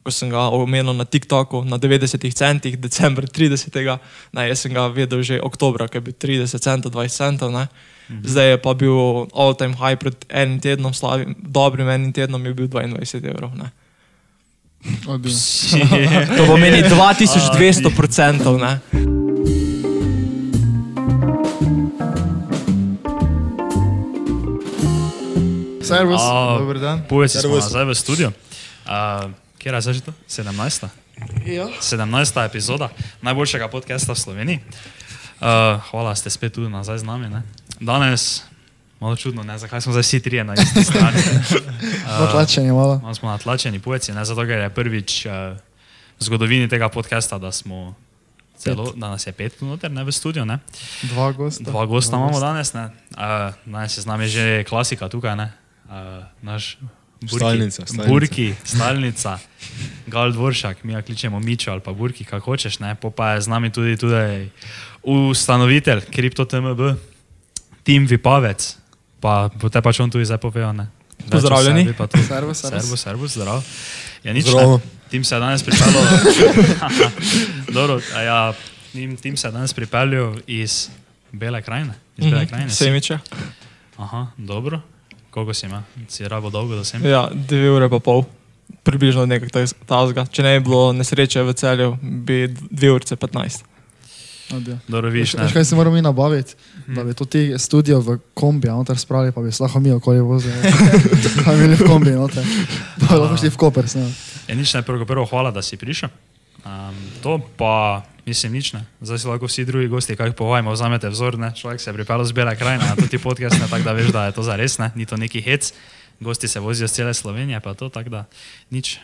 ko sem ga omenil na TikToku na 90 centih, decembra 30. Ne, jaz sem ga vedel že oktobra, ki je bil 30 centov, 20 centov. Ne. Zdaj je pa bil all-time high pred enim tednom, slavim, dobrim enim tednom je bil 22 evrov. Ne. To pomeni 2200 procentov. ne. Servus, dober dan. Povej si, smo Servus. nazaj v studiu. Uh, Kje je že to? 17. Ja. 17. epizoda najboljšega podcasta v Sloveniji. Uh, hvala, ste spet tu nazaj z nami. Ne? Danes, malo čudno, ne? zakaj smo zdaj vsi trije na isti strani. Potlačenje malo. Malo smo natlačeni pojci, ne zato, ker je prvič uh, v zgodovini tega podcasta, da smo celo, da nas je pet noter, ne v studiu. Ne? Dva gosta. Dva gosta imamo danes. Ne? Uh, danes je z nami že klasika tukaj, ne? Uh, naš Burki, Stalnica, stalnica. Burki, stalnica, Gal Dvoršak, mi ga kličemo Mičo ali pa Burki, kako hočeš. Ne? Po pa je z nami tudi, tudi ustanovitelj KryptoTMB, Tim Vipavec, pa bo te pač on tudi zdaj povedal. ne. Pozdravljeni. sebi pa tudi. Servus, servus. servus, zdrav. Ja, nič. Tim se je danes pripeljal. Dobro, a ja, Tim, Tim se je danes pripeljal iz Bele krajine. Iz Bele krajine. si? Semiče. Aha, dobro. Koliko si ima? Si rabo dolgo, da sem? Ja, dve ure pa pol, približno nekaj tazga. Če ne bi bilo nesreče v celju, bi dve ure 15. Odi. Dobro, vidiš, Veš, kaj si moramo mi nabaviti? Da bi to ti studio v kombi, a noter spravili, pa bi se lahko mi okoli vozili. Kaj bi imeli v kombi, noter. Pa lahko šli v Koper, snema. Je nič ne, prvo, prvo hvala, da si prišel. Um, to pa, mislim, nič ne. Zdaj si lahko vsi drugi gosti, kaj povajmo, vzamete vzor, ne. Človek se je pripeljal z Bele krajine na ti podcast, ne, tako da veš, da je to zares, ne, ni to neki hec. Gosti se vozijo z cele Slovenije, pa to tako da nič.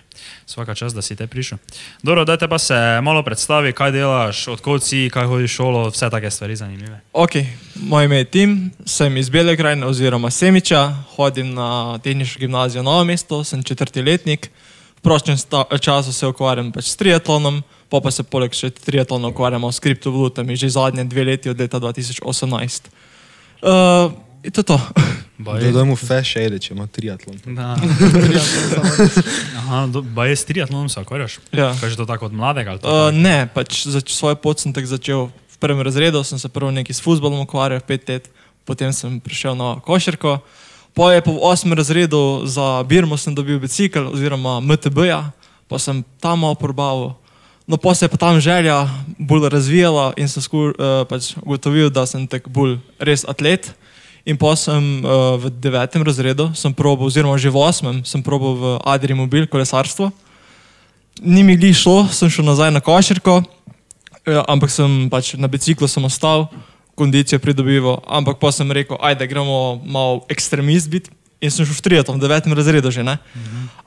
Svaka čas, da si te prišel. Dobro, dajte pa se malo predstavi, kaj delaš, odkot si, kaj hodiš v šolo, vse take stvari zanimive. Ok, moje ime je Tim, sem iz Bele krajine oziroma Semiča, hodim na tehnično gimnazijo Novo mesto, sem četrti letnik. V prostem času se ukvarjam pač s triatlonom, pa pa se poleg še triatlona ukvarjamo s kriptovalutami že zadnje dve leti od leta 2018. Uh, in to je to. Baj, Da dajmo feše, ajde, če ima triatlon. da. Aha, do, baj je s triatlonom se ukvarjaš? Ja. Kaj že to tako od mladega? ali to Uh, tako? ne, pač zač, svoj pot sem tako začel v prvem razredu, sem se prvo nekaj s futbolom ukvarjal, pet let, potem sem prišel na košarko. Po je po osmem razredu za Birmo sem dobil bicikl oziroma MTB-ja, pa sem tam malo probaval. No, pa se je pa tam želja bolj razvijala in sem skur, uh, pač ugotovil, da sem tak bolj res atlet. In pa sem uh, v devetem razredu, sem probal, oziroma že v osmem, sem probal v Adri Mobil kolesarstvo ni mi gli šlo, sem šel nazaj na košarko, eh, ampak sem pač na biciklu sem ostal, kondicijo pridobival, ampak pa sem rekel, ajde, gremo malo ekstremist biti. In sem šel v triatlon, v devetem razredu že ne.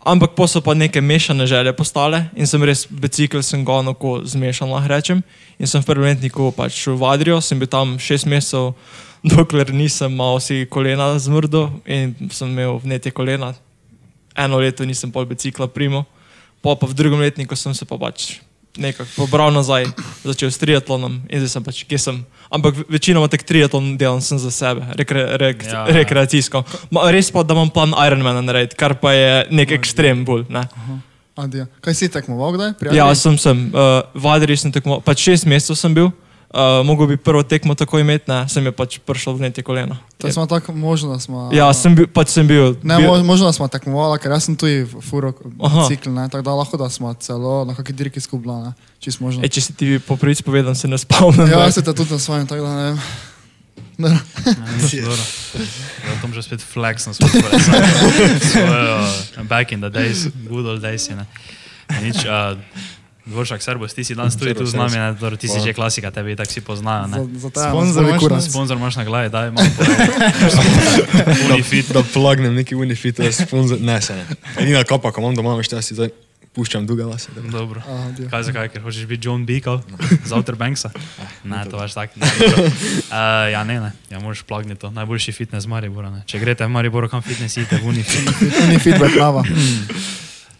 Ampak pa so pa neke mešane želje postale in sem res bicikl sem ga onako zmešal, lahko rečem. In sem v prvem letniku pač šel v Adrijo, sem bil tam šest mesecev, dokler nisem malo si kolena zmrdel in sem imel vnetje kolena. Eno leto nisem pol bicikla primo, pa pa v drugem letniku sem se pa pač nekako pobral nazaj, začel s triatlonom in zdaj sem pač, kje sem. Ampak ve- večinoma tek triatlon delam sem za sebe, rekre, rek, Ja, rekreacijsko. Ma, res pa, da imam plan Ironmana narediti, kar pa je nek ekstrem bolj. Ne? Adi. Kaj si tekmoval kdaj? Prijatelj? Ja, sem sem. Uh, v Adri sem tekmoval, pač šest mesecev sem bil. Uh, mogel bi prvo tekmo tako imeti, ne, sem je pač prišel v netje koleno. To smo tako možno, smo... Ja, sem bil, pač sem bil. Ne, bil mo- možno smo tekmovali, ker jaz sem tu v furo bicikl, ne, tako da lahko da smo celo na kakšni dirki skupila, ne, čist možno. e, če si ti po pravici povedal, se ne spomnim. Ja, jaz se te tudi na svojem, tako da ne vem. Dobro. Ja, Tom že spet flexom svoj kolesar. Svojo, uh, back in the days, good old days. Ne. Ja, Nič, uh, Dvoršak Serbos, ti si danes tudi tu z nami, ne, dobro, ti si že klasika, tebi tako si poznajo. Za, za Sponzor kurac. Sponzor imaš na glavi, daj malo. Unifit. Da plagnem neki unifit, da sponzor. Ne, se ne. Edina kapa, ko imam doma, veš, da si zdaj puščam duga lase. da- Dobro. Aha, dio. Kaj zakaj, ker hočeš biti John Beakle z Outer Banksa? Ne, to vaš tak. Ne, uh, ja, ne, ne, ja, moraš plagniti to. Najboljši fitness Maribora. Ne. Če greste v Maribor, kam fitness idete, v Unifit. Ni feedback prava.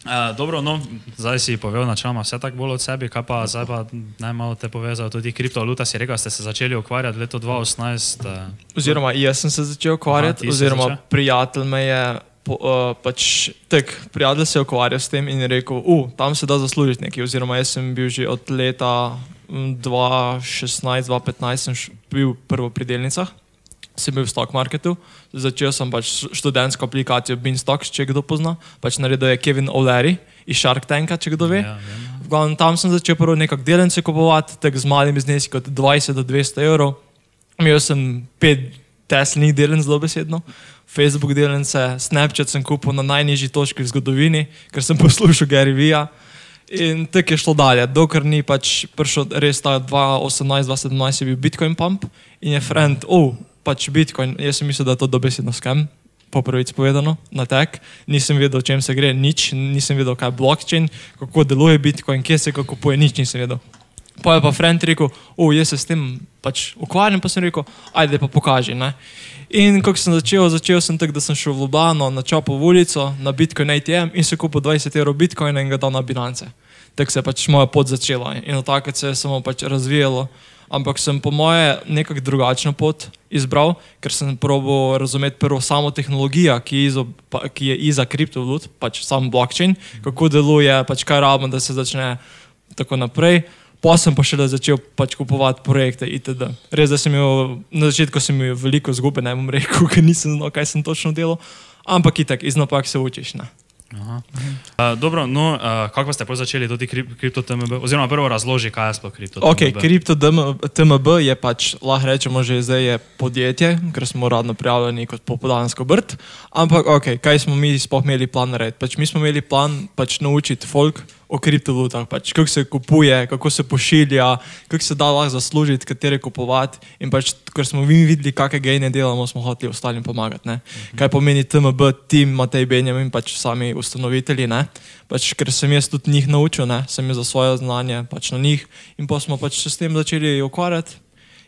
Uh, dobro, no, zdaj si povedal načeloma vse tako bolj od sebe, kaj pa zdaj pa najmalo te povezal tudi kriptovaluta, si rekel, ste se začeli ukvarjati leto 2018. Uh, Oziroma, jaz sem se začel ukvarjati, Aha, oziroma začel? prijatelj me je po, uh, pač tek, prijatelj se je ukvarjal s tem in je rekel, uh, tam se da zaslužiti nekaj. Oziroma, jaz sem bil že od leta mm, 2016-2015 sem š- bil prvo pri delnicah, sem bil v stock marketu, začel sem pač študentsko aplikacijo Beanstox, če kdo pozna, pač naredil je Kevin O'Leary iz Shark Tanka, če kdo ve. Ja. V glavnem, tam sem začel prvo nekako delnice kupovati, tako z malimi zneski od 20 do 200 evrov. Imel sem pet Teslinih delnic, zelo besedno, Facebook delnice, Snapchat sem kupil na najnižji točki v zgodovini, ker sem poslušal Gary Vija. In tako je šlo dalje, dokler ni pač prišel res ta 2018-2017 je bil Bitcoin pump in je friend, oh, pač Bitcoin, jaz sem mislil, da je to dobesedno skem, po prvič povedano, na tek. Nisem vedel, o čem se gre, nič, nisem vedel, kaj je blockchain, kako deluje Bitcoin, kje se ga kupuje, nič nisem vedel. Pa je pa friend rekel, o, jaz se s tem pač ukvarjam, pa sem rekel, ajde pa pokaži. Ne? In ko sem začel, začel sem tako, da sem šel v Ljubljano na Čopovo ulico, na Bitcoin ATM in se kupil 20 evrov Bitcoina in ga dal na bilance. Tako se je pač moja pot začela in od takrat se je samo pač razvijalo. Ampak sem po moje nekako drugačno pot izbral, ker sem probo razumeti prvo samo tehnologijo, ki je iza, pa- ki je iza kriptovalut, pač sam blockchain, kako deluje, pač kaj rabimo, da se začne tako naprej. Pa sem pa šele začel pač kupovati projekte itd. Res, da sem imel na začetku sem imel veliko zgube, ne bom rekel, ker nisem znal, kaj sem točno delal, ampak itak, iz napak se učiš. Ne. Aha. Uh, dobro, no, uh, kako ste začeli tudi krip, kripto TMB? Oziroma, prvo razloži, kaj je sploh kripto TMB. Ok, kripto TMB je pač, lahko rečemo, že zdaj je podjetje, ker smo uradno prijavljeni kot popodansko brt. Ampak, ok, kaj smo mi sploh imeli plan narediti? Pač mi smo imeli plan pač naučiti folk o kriptovalutah, pač kako se kupuje, kako se pošilja, kako se da lahko zaslužiti, katere kupovati. In pač, ker smo mi videli, kakšne gejne delamo, smo hoteli ostalim pomagati. Ne? Kaj pomeni TMB, tim Matej Benjamin, pač sami ustanovitelji. Ne? Pač, ker sem jaz tudi njih naučil, ne? sem jaz za svoje znanje pač na njih in pa smo pač se s tem začeli ukvarjati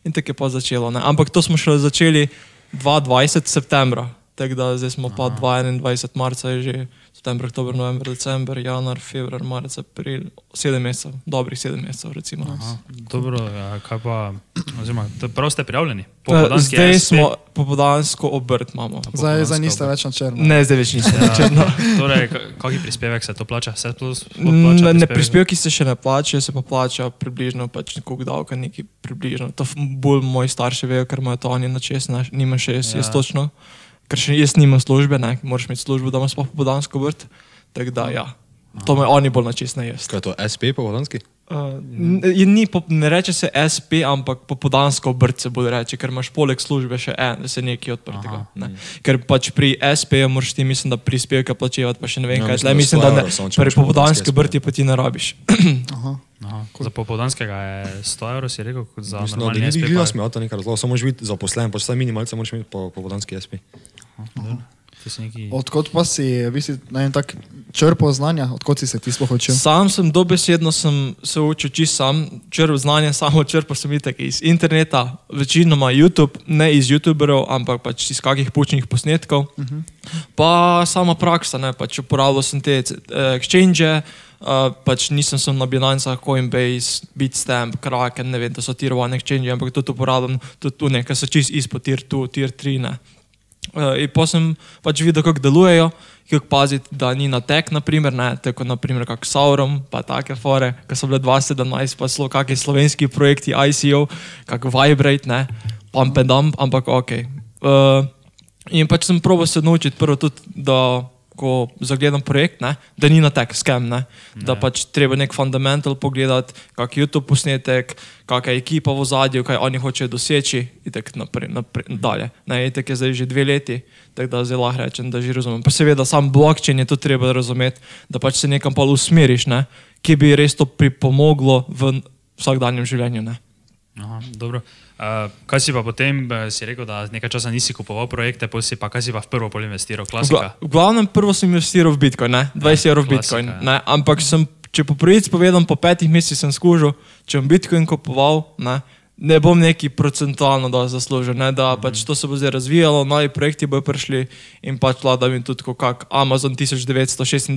in tako je pa začelo. Ne? Ampak to smo šele začeli 2020 septembra, tako da zdaj smo pa 2021 marca je že september, oktober, november, december, januar, februar, marec, april, sedem mesecev, dobrih sedem mesecev recimo. Aha, dobro, ja, kaj pa, oziroma, to prav ste prijavljeni? Eh, Popoldanski Zdaj SP? smo popodansko obrt imamo. Zdaj, zdaj Popoldanska niste več na črno. Ne, zdaj več nisem. Ja, torej, ka- kakšen prispevek se to plača? Se plus, Ne, ne, prispevki se še ne plačajo, se pa plača približno pač nekog davka, neki približno. To bolj moji starši vejo, ker imajo to oni na čest, naš, nima še jaz, ja. jaz Ja. točno. Ker še jaz nimam službe, ne, moraš imeti službo, da imaš pa podansko vrt. Tako da, ja, to me oni bolj na čest, ne jaz. Kaj je to, SP po vodanski? Uh, ni, ne reče se SP, ampak popodansko obrt se bolj reče, ker imaš poleg službe še en, da se nekaj odprtega. Ne. Ker pač pri SP moraš ti, mislim, da prispevke plačevati, pa še ne vem Ja, kaj. mislim, mislim, 100 da ne, evrov pri popodanski popodanski SP. obrti pa ti ne rabiš. Aha. Aha, za popoldanskega je 100 evrov, si rekel, kot za Mislim, da normalni ni SP. gleda pa- smo to nekaj razloga, samo moraš biti zaposlen, pač vsaj minimalce moraš imeti po, po vodanski SP. Neki... Odkot pa si, vi si na en tak črpal znanja, odkot si se ti sploh učil? Sam sem dobesedno sem se učil čisto sam, črpal znanje, samo črpal sem itak iz interneta, večinoma YouTube, ne iz YouTuberov, ampak pač iz kakih pučnih posnetkov. Uh -huh. Pa sama praksa, ne, pač uporabljal sem te eh, exchange, uh, pač nisem sem na Binancah, Coinbase, Bitstamp, Kraken, ne vem, to so tier 1 exchange, ampak tudi uporabljam tudi tu nekaj, so čist izpod tier 2, tier 3. Ne. Uh, in pa sem pač videl, kako delujejo, kako paziti, da ni na tek, naprimer, ne, tako naprimer, kako Sauron, pa take fore, ki so bile 2017, pa so kakšni slovenski projekti ICO, kako Vibrate, ne, pump and dump, ampak ok. Uh, in pač sem probil se naučiti prvo tudi, da ko zagledam projekt, ne, da ni na tek, skem, ne, da Ne. pač treba nek fundamental pogledati, kak YouTube posnetek, kakšna je ekipa v zadju, kaj oni hočejo doseči in tako naprej, naprej dalje. Ne, in tako je zdaj že dve leti, tako da zdaj lahko rečem, da že razumem. Pa seveda sam blockchain je to treba razumeti, da pač se nekam pa usmeriš, ne, ki bi res to pripomoglo v vsakdanjem življenju. Ne. Aha, dobro. Uh, kaj si pa potem, eh, si rekel, da nekaj časa nisi kupoval projekte, pol si pa, kaj si pa v prvo pol investiral, V, gla, klasika? v glavnem prvo sem investiral v Bitcoin, ne? 20 evrov v klasika, Bitcoin. ja. Ne? Ampak sem, če po prvič povedam, po petih mesecih sem skužil, če bom Bitcoin kupoval, ne, ne bom neki procentualno zaslužil, ne? da pač to se bo zdaj razvijalo, novi projekti bodo prišli in pač vlada mi tudi kot Amazon 1996.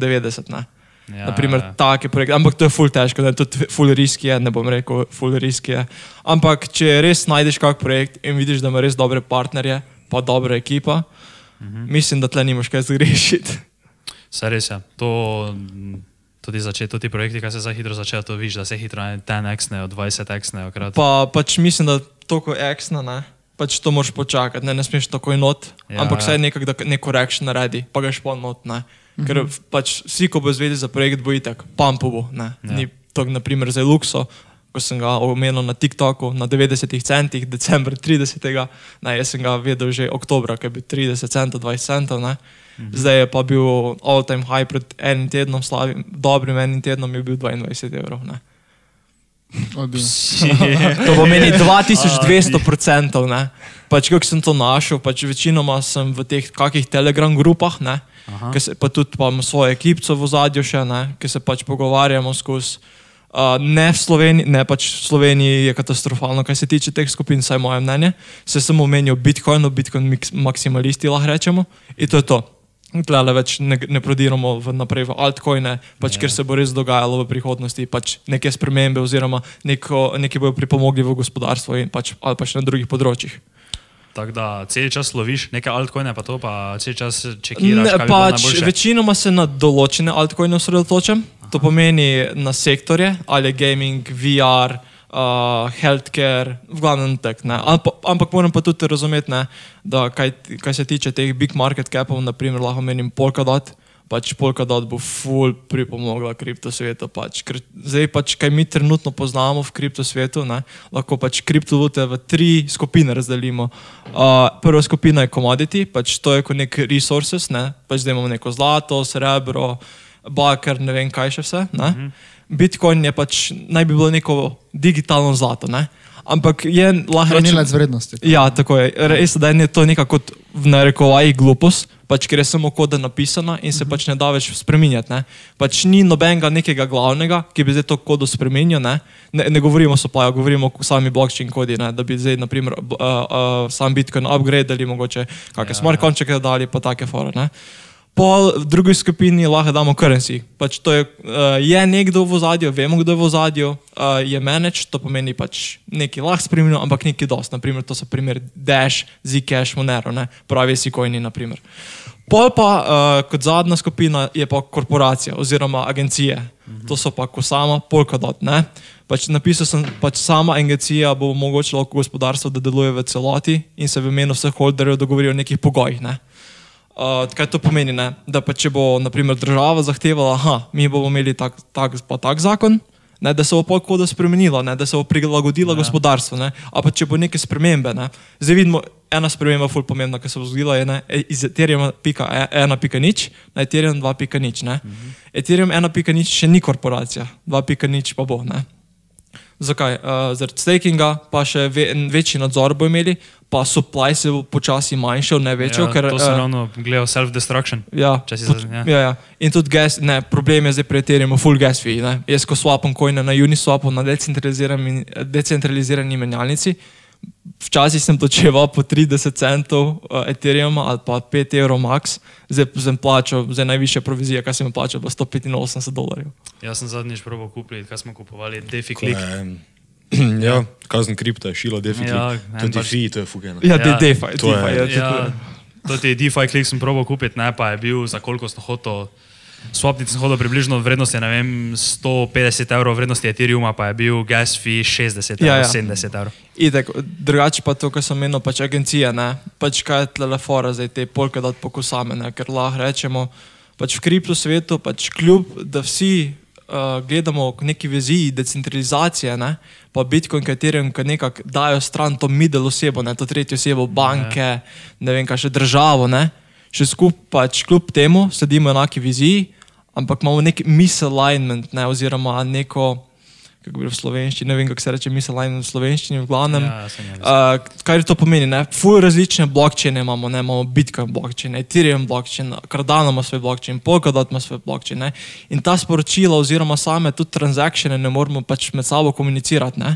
Ne? Ja, Naprimer, ja. take projekte, ampak to je full težko, ne, tudi full risk je, ne bom rekel, full risk je. Ampak če res najdeš kak projekt in vidiš, da ima res dobre partnerje, pa dobra ekipa, Mhm. Mislim, da tle nimaš kaj zgrešiti. Saj res je. To, mm, tudi začeti, ti projekti, ki se zdaj hitro začnejo, to vidiš, da se hitro 10x-nejo, 20x-nejo. Pa pač mislim, da to, ko je x-na, ne. Pač to moraš počakati, ne, ne smeš tako not, ja, ampak vsaj nekako, da neko reakcijo naredi, pa ga špon not, ne. Ker mm -hmm. pač vsi, ko bo zvedel za projekt, bo itak, pampu bo, ne. Ja. Ni to, naprimer, za Luxo, ko sem ga omenil na TikToku na 90 centih, decembr 30. Ne, jaz sem ga vedel že oktobra, ker je bil 30 centov, 20 centov, ne. Mhm. Zdaj je pa bil all-time high pred enim tednom, slavim, dobrim enim tednom je bil 22 evrov. Ne. to pomeni 2200 procentov. Pač, kako sem to našel, pač večinoma sem v teh kakih telegram grupah, se, pa tudi pa imam svojo ekipo v zadju še, ki se pač pogovarjamo skozi. Uh, ne v Sloveniji, ne pač v Sloveniji je katastrofalno, kar se tiče teh skupin, saj moje mnenje. Se samo omenijo Bitcoin, no Bitcoin maksimalisti lahko rečemo in to je to. Tlele več ne, ne prodiramo v naprej v altcoine, pač, ker se bo res dogajalo v prihodnosti, pač neke spremembe oziroma neko, neki bojo pripomogli v gospodarstvo in pač, ali pač na drugih področjih. Tako da cel čas loviš neke altcoine, pa to pa cel čas čekiraš. Ne, pač, večinoma se na določene altcoine osredotočam, to pomeni na sektorje, ali gaming, VR uh, healthcare, v glavnem tak. Ampak, ampak moram pa tudi razumeti, ne, da kaj, kaj se tiče teh big market capov, naprimer lahko menim Polkadot, pač Polkadot bo full pripomogla kripto svetu. Pač. Ker zdaj pač, kaj mi trenutno poznamo v kripto svetu, ne, lahko pač kriptovalute v tri skupine razdelimo. Uh, prva skupina je commodity, pač to je kot nek resources, ne, pač zdaj imamo neko zlato, srebro, baker, ne vem kaj še vse. Ne. -hmm. Bitcoin je pač naj bi bilo neko digitalno zlato. Ne? Ampak je lahko reči, da je to vrednost. Ja, tako je. Res je, da je to neka kot v narekovaji glupost, pač, ker je samo koda napisana in se uh -huh. pač ne da več spremenjati. Ne? Pač ni nobenega nekega glavnega, ki bi zdaj to kodo spremenil. Ne? Ne, ne govorimo o soplaju, govorimo o sami blockchain kodi, ne? da bi zdaj naprimer, uh, uh, sam Bitcoin upgradili, mogoče kakšne ja. smart contracte dali, pa take fore. Pol v drugi skupini lahko damo currency. Pač to je, uh, je nekdo v zadju, vemo, kdo je v zadju, uh, je manage, to pomeni pač nekaj lahko spremljamo, ampak nekaj dost. Naprimer, to so primer Dash, Zcash, Monero, ne? pravi si kojni. Pol pa uh, kot zadnja skupina je pa korporacija oziroma agencije. Mhm. To so pa Kosama, Polkadot. Pač napisal sem, pač sama agencija bo omogočila gospodarstvo, da deluje v celoti in se v imenu vseh holderjev dogovori o nekih pogojih. Ne? Uh, kaj to pomeni? Ne? Da pa če bo naprimer, država zahtevala, da mi bomo imeli tak, tak, tak zakon, ne? da se bo polkoda spremenila, ne? da se bo prilagodila ja. gospodarstvo. A pa če bo neke spremembe. Ne? Zdaj vidimo, ena sprememba, ful pomembna, ki se bo zgodila, je ne? E, iz Ethereum 1.0 na Ethereum 2.0. Mhm. Ethereum 1.0 še ni korporacija, 2.0 pa bo. Ne? Zakaj? Uh, zaradi stakinga, pa še ve, večji nadzor bo imeli, pa supply se bo počasi manjšal, ne večjo. Ja, ker, to se uh, ravno gleda self-destruction. Ja, pot, ja. ja, ja. In tudi gas, ne, problem je zdaj pri Ethereumu full gas fee. Ne. Jaz ko swapam coine na Uniswapu na decentralizirani, decentralizirani menjalnici, Včasih sem točeval po 30 centov uh, Ethereum ali pa 5 evrov max, zdaj sem plačal, zdaj najvišja provizija, kaj sem plačal, pa 185 dolarjev. Jaz sem zadnjič probo kupil, kaj smo kupovali, DeFi-Click. Ja, kazen kripto je šilo, DeFi. Ja, to je DeFi, to je fugeno. Ja, ja DeFi, to je. Ja, to je DeFi-Click sem probo kupiti, ne pa je bil za koliko sem hotel. Swapnic sem hodil približno vrednosti, ne vem, 150 evrov vrednosti Ethereuma, pa je bil gas fee 60 evrov, ja, ja. 70 evrov. Itek, drugače pa to, kar sem menil, pač agencija, ne, pač kaj je telefora, zdaj te polke dati pokusame, ne, ker lahko rečemo, pač v kripto svetu, pač kljub, da vsi uh, gledamo k neki viziji decentralizacije, ne, pa Bitcoin, katerim nekako dajo stran to middle osebo, ne, to tretjo osebo, banke, ne, ne vem, kaj še državo, ne, še skupaj, pač kljub temu, sedimo enaki viziji, ampak imamo nek misalignment, ne, oziroma neko, kako bi v slovenščini, ne vem, kako se reče misalignment v slovenščini, v glavnem. Ja, uh, kaj to pomeni? Ne? Fuj različne blokčine imamo, ne? imamo Bitcoin blokčine, Ethereum blokčine, Cardano ima svoj blokčine, Polkadot ima svoj blokčine. In ta sporočila, oziroma same tudi transakcije, ne moramo pač med sabo komunicirati. Ne?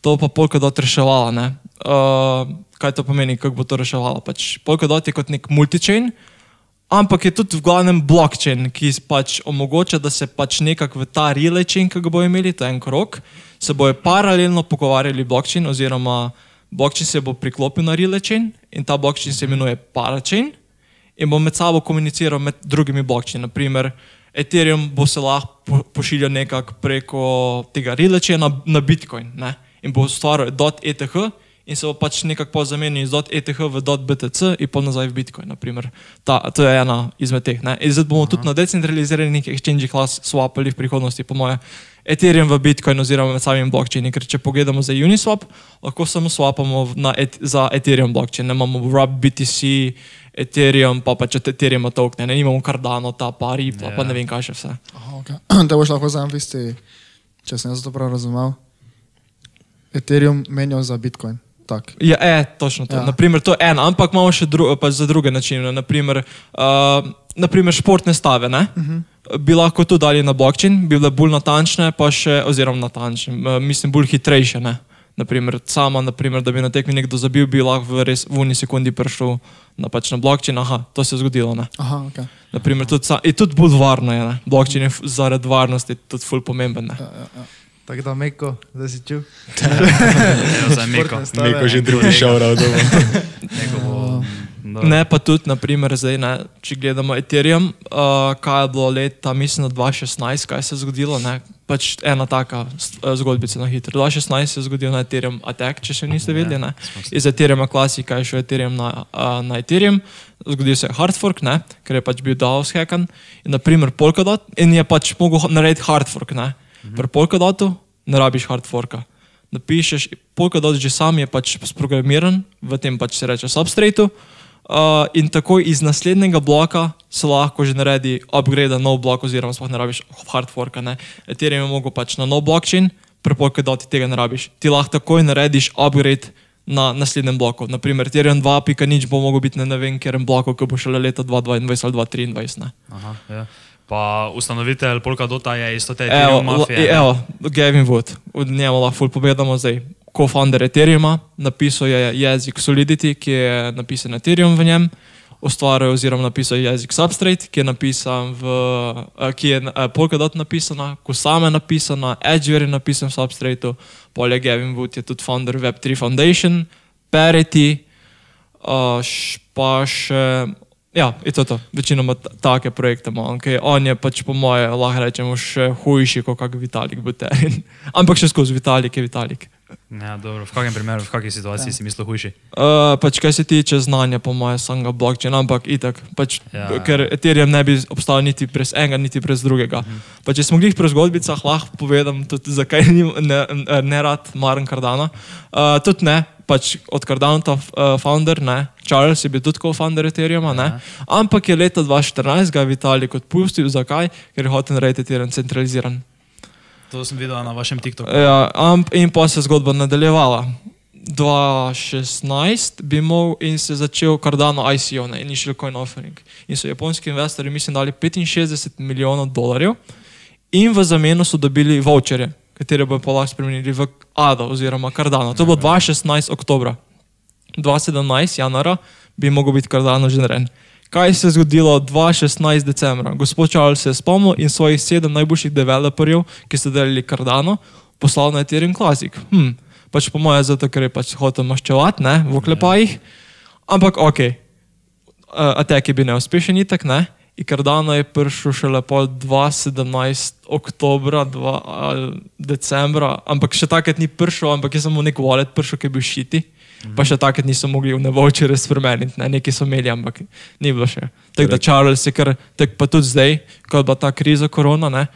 To pa Polkadot reševala. Uh, kaj to pomeni, kako bo to reševalo? Pač Polkadot je kot nek multichain, Ampak je tudi v glavnem blockchain, ki pač omogoča, da se pač nekako v ta relay chain, ki ga bojo imeli, je en krok, se bojo paralelno pogovarjali blockchain, oziroma blockchain se bo priklopil na relay chain in ta blockchain se imenuje parachain. in bo med sabo komuniciral med drugimi blokčini. Naprimer, Ethereum bo se lahko po- pošiljal nekako preko tega releča na, na Bitcoin ne? in bo ustvaril .eth in se bo pač nekako zamenil iz .eth v .btc in pol nazaj v Bitcoin. Naprimer. Ta, to je ena izmed teh. Ne? In zdaj bomo Aha. tudi na decentraliziranih exchange klas swapali v prihodnosti, po moje. Ethereum v Bitcoin oziroma med samim blokčini, ker če pogledamo za Uniswap, lahko samo swapamo et, za Ethereum blokčin, ne imamo RUB, BTC, Ethereum, pa pač od Ethereuma tokne, ne imamo Cardano, ta pa Ripple, ja. pa Ja. ne vem kaj še vse. Aha, okay. Te boš lahko za isti, če sem jaz to prav razumel, Ethereum menjal za Bitcoin. Tak. Ja, e, točno to. Ja. Ja. Naprimer, to je eno, ampak imamo še dru, pač za druge načine. Naprimer, uh, naprimer športne stave. Uh -huh. Bi lahko to dali na blokčin, bi bile bolj natančne, pa še, oziroma natančne, mislim, bolj hitrejše. Ne? Naprimer, sama, naprimer, da bi na tekmi nekdo zabil, bi lahko v, res, v uni sekundi prišel na, pač na blokčin. Aha, to se je zgodilo. Ne? Aha, okay. Naprimer, tudi, sa- in tudi bolj varno je. ne. Blokčin je zaradi varnosti tudi ful pomemben. Ne? Tako da, Meko, da si čutil. Evo, zdaj Meko. Neko že drugi šel rado. Meko bo... No, Ne, pa tudi, naprimer, zdaj, ne, če gledamo Ethereum, uh, kaj je bilo leta, mislim, na 2016, kaj se je zgodilo. Ne, pač ena taka eh, zgodbica na hitro. 2016 se je zgodil na Ethereum Attack, če še niste vedeli. Ne. Iz Ethereuma klasika je šel Ethereum na, uh, na Ethereum, zgodil se je hard fork, ne, ker je pač bil DAO hacken in naprimer Polkadot in je pač mogel narediti hard fork. Ne. Pri Polkadotu ne rabiš hard forka. Napišeš, Polkadot že sam je pač sprogramiran, v tem pač se reče substratu. Uh, in takoj iz naslednjega bloka se lahko že naredi upgrade na nov blok, oziroma sploh ne rabiš hard forka. Ne. Ethereum je mogel pač na nov blockchain, prepolke da ti tega ne rabiš. Ti lahko takoj narediš upgrade na naslednjem bloku. Naprimer, Ethereum 2, pika nič bo mogel biti na ne vem katerem bloku, ki bo šele leta 2022 ali 2023. Ne. Aha, ja. Pa ustanovitelj Polkadota je isto te Ethereum mafije. ne? evo, Gavin Wood, od njega lahko ful povedamo zdaj. Co-founder Ethereuma, napisal je jezik Solidity, ki je napisan Ethereum v njem, ustvaril oziroma napisal je jezik Substrate, ki je napisan v, eh, ki je eh, Polkadot napisana, Kusama napisana, Edgeware je napisan v Substrateu, polje Gavin Wood je tudi founder Web3 Foundation, Parity, uh, pa še, ja, je to to, večinoma ta- take projekte ima. Okay. On je pač po moje, lahko rečemo, še hujši kot kak Vitalik Buterin. Ampak še skozi Vitalik je Vitalik. Ja, dobro, v kakem primeru, v kakej situaciji si mislil hujši? Uh, pač kar se tiče znanja, po mojem, samega blockchain, ampak itak, pač, Ja. ja. ker Ethereum ne bi obstal niti brez enega, niti brez drugega. -huh. pa, če smo glih pri zgodbicah, lahko povedam tudi, zakaj ni, ne, ne, rad maram Cardana. Uh, tudi ne, pač od Cardana ta uh, founder, ne, Charles je bil tudi co-founder Ethereuma, ne, ampak je leta 2014 ga Vitalik odpustil, zakaj? Ker je hotel narediti Ethereum centraliziran. To sem videl na vašem TikToku. Ja, amp, in pa se je zgodba nadaljevala. 2016 bi mogel in se je začel Cardano ICO, ne, Initial Coin Offering. In so japonski investorji, mislim, dali 65 milijonov dolarjev in v zameno so dobili voucherje, katere bodo pa lahko spremenili v ADO oziroma Cardano. To je bilo 2016 oktobra. 2017 januara bi mogel biti Cardano že narejen. Kaj se je zgodilo 2016 decembra? Gospod Charles se je spomnil in svojih sedem najboljših developerjev, ki so delali Cardano, poslal na Ethereum Classic. Hm, pač po mojem, zato ker je pač hotel maščevati, ne, v oklepajih. Ampak ok, uh, Attack je bil neuspešen, itak ne. In Cardano je prišel šele pol 2017, oktobra, 2, ali decembra, ampak še takrat ni prišel, ampak je samo nek wallet prišel, ki je bil šiti. Pa še takrat niso mogli v nevouchere spremeniti, ne, neki so imeli, ampak ni bilo še. Tako da Charles je kar, tak pa tudi zdaj, ko je bila ta kriza korona, ne,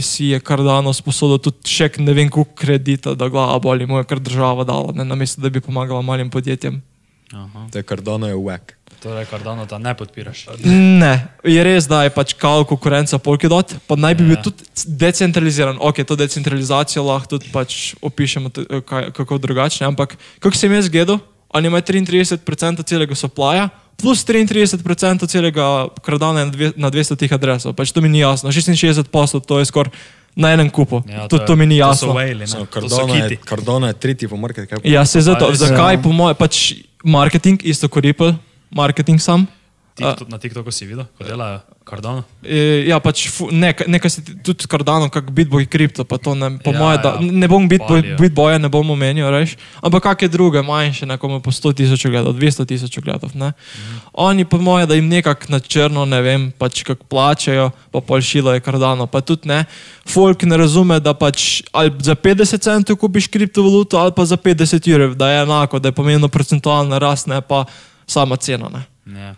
si je Cardano sposodil tudi še ne vem koliko kredita, da glava boli, mu je kar država dala, ne, namesto da bi pomagala malim podjetjem. Aha. To je Cardano je whack. Torej, Cardano ta ne podpiraš. Ne, je res, da je pač kal konkurenca Polkadot, pa naj bi bil Ja. tudi decentraliziran. Ok, to decentralizacijo lahko tudi pač opišemo kaj, kako drugače, ampak kako sem jaz gledal, oni imajo 33% celega supplya, plus 33% celega Cardana na, dve, na 200 tih adresov. Pač to mi ni jasno. 66 poslov, to je skoraj na enem kupu. Ja, tudi to mi ni To jasno. so whale, So, ne? To so je. Cardano je tretji po market capu. Ja, se zato, zakaj ja. po mojem, pač marketing, isto kot Ripple, marketing sam. TikTok, na TikToku si videl, ko delajo Cardano. E, ja, pač nekaj se ti- tudi Cardano, kako Bitboy kripto, pa to ne, po Ja, moje, da, ja. ne bom Bitboy. Bitboya ne bom omenil, reš, ampak kakšne druge manjše, nekomu po 100 tisoč gledov, 200 tisoč gledov, ne. Mhm. Oni po moje, da jim nekako na črno, ne vem, pač kako plačajo, pa pol šilo je Cardano, pa tudi ne. Folk ne razume, da pač ali za 50 centov kupiš kriptovaluto ali pa za 50 jurjev, da je enako, da je pomembno procentualna rast, ne pa sama cena, ne. Ja.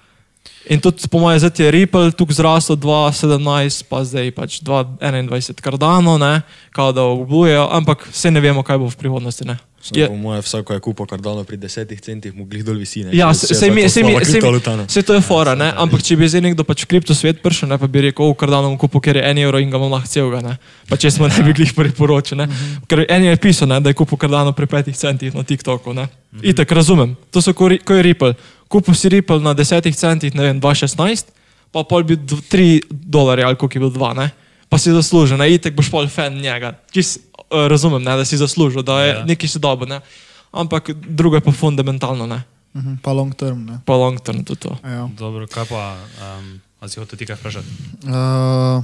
In tudi, po mojem, zdaj je Ripple tukaj zrasel 2017, pa zdaj pač 2021 kardano, ne, kao da obljujejo, ampak vse ne vemo, kaj bo v prihodnosti. Ne. Je, po moje, vsako je kupo kardano pri desetih centih, mu glih dol visi. Ne? ja, Vse se, se, mi, se, mi, se, mi, ne. vse to je fora, ne, ampak če bi zdaj nekdo pač v kripto svet prišel, ne, pa bi rekel, v kardano bom kupil, ker je en evro in ga bom lahko celega, ne, pa če smo ne bi glih priporočili, ne, ker en je pisal, ne, da je kupil kardano pri petih centih na TikToku, ne. Itek, razumem, to so ko, ri- ko je Ripple. Kupil si Ripple na desetih centih, ne vem, 2,16, pa pol bi 3 dolarje ali koliko je bil 2, ne? Pa si zaslužil, ne, itek boš pol fan njega. Čist uh, razumem, ne, da si zaslužil, da je Ja. neki si dobo, ne. Ampak drugo je pa fundamentalno, ne. Mhm, Pa long term, ne. Pa long term tudi to. Ja. Dobro, kaj pa, um, a si hotel ti kaj vprašati? Uh,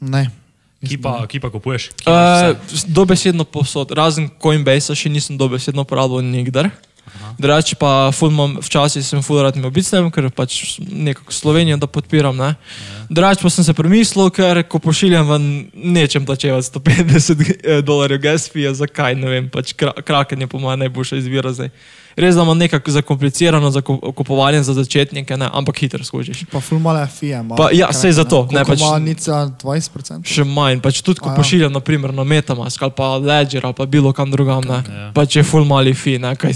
ne. Ki pa, ki pa kupuješ? Ki Uh, dobesedno posod, razen Coinbase še nisem dobesedno uporabljal nikdar. Drugače pa imam, včasih sem ful rad imel bicem, ker pač nekako Slovenijo da podpiram. Ne? Drugače pa sem se premislil, ker ko pošiljam ven, nečem plačevati 150 dolarjev gas fee, zakaj ne vem, pač kra, kraken je po mojem najboljša izbira zdaj. Res da imam nekako zakomplicirano za ku- kupovanje za začetnike, ne? ampak hitro skužiš. Pa ful male fije. ima, Pa ja, ne. zato, ne, pač- ima nica 20%? Še manj, pač tudi ko A ja. pošiljam, naprimer na Metamask ali pa Ledger ali pa bilo kam drugam, ne, Ja. pač je full mali fi, ne, kaj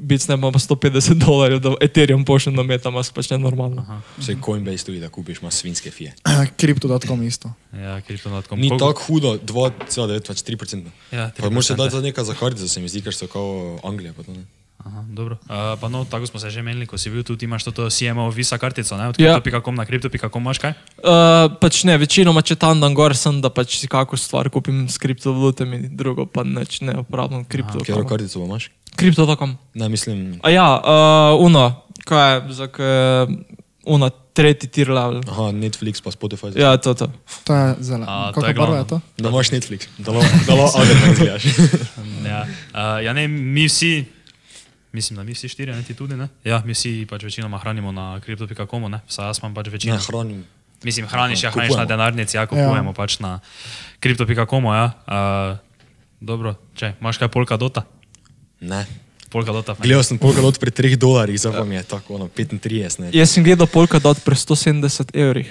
biti ne imamo 150 dolarjev, da Ethereum pošljem na Metamask, pač ne normalno. Vse Coinbase tudi, da kupiš, ima svinske fije. Crypto.com isto. Ja, kriptonotkom. Ni tako hudo, 2,9, pač 3%. Ja, Pa moraš se 3%. dati za nekaj za kartico, se mi zdi, ker so kao Anglija. Pa to, ne. Aha, dobro. Uh, pa no, tako smo se že menili, ko si bil tu, ti imaš to, to CMO Visa kartico, ne? Od Ja. crypto.com na crypto.com imaš kaj? Uh, pač ne, večinoma če tam dan gor sem, da pač si kako stvar kupim s kriptovalutami, drugo pa neč ne uporabljam kripto. Katero kartico imaš? Kripto.com. Ne, mislim, A ja, uh, uno, kaj je, za kaj, uno, tretji tir level. aha, Netflix pa Spotify. Ja, to, to. To je zelo. Kako je barva glavno. je to? Da imaš Netflix, da lahko da lahko Adderall gledaš. Ja, uh, ja ne, mi vsi, mislim, da mi vsi štirje, ne ti tudi, ne? Ja, mi vsi pač večinoma hranimo na crypto.com, ne? Vsaj jaz imam pač Ne, večino. hranim. Mislim, hraniš, ja, hraniš na denarnici, ja, kupujemo ja. pač na crypto.com, ja. Uh, dobro, če, imaš kaj polka dota? Ne. Polka. Gledal sem polkalot pri 3 dolarjih, zdaj pa mi je tako, ono, 35. Ne. Jaz sem gledal Polkadot pri 170 evrih.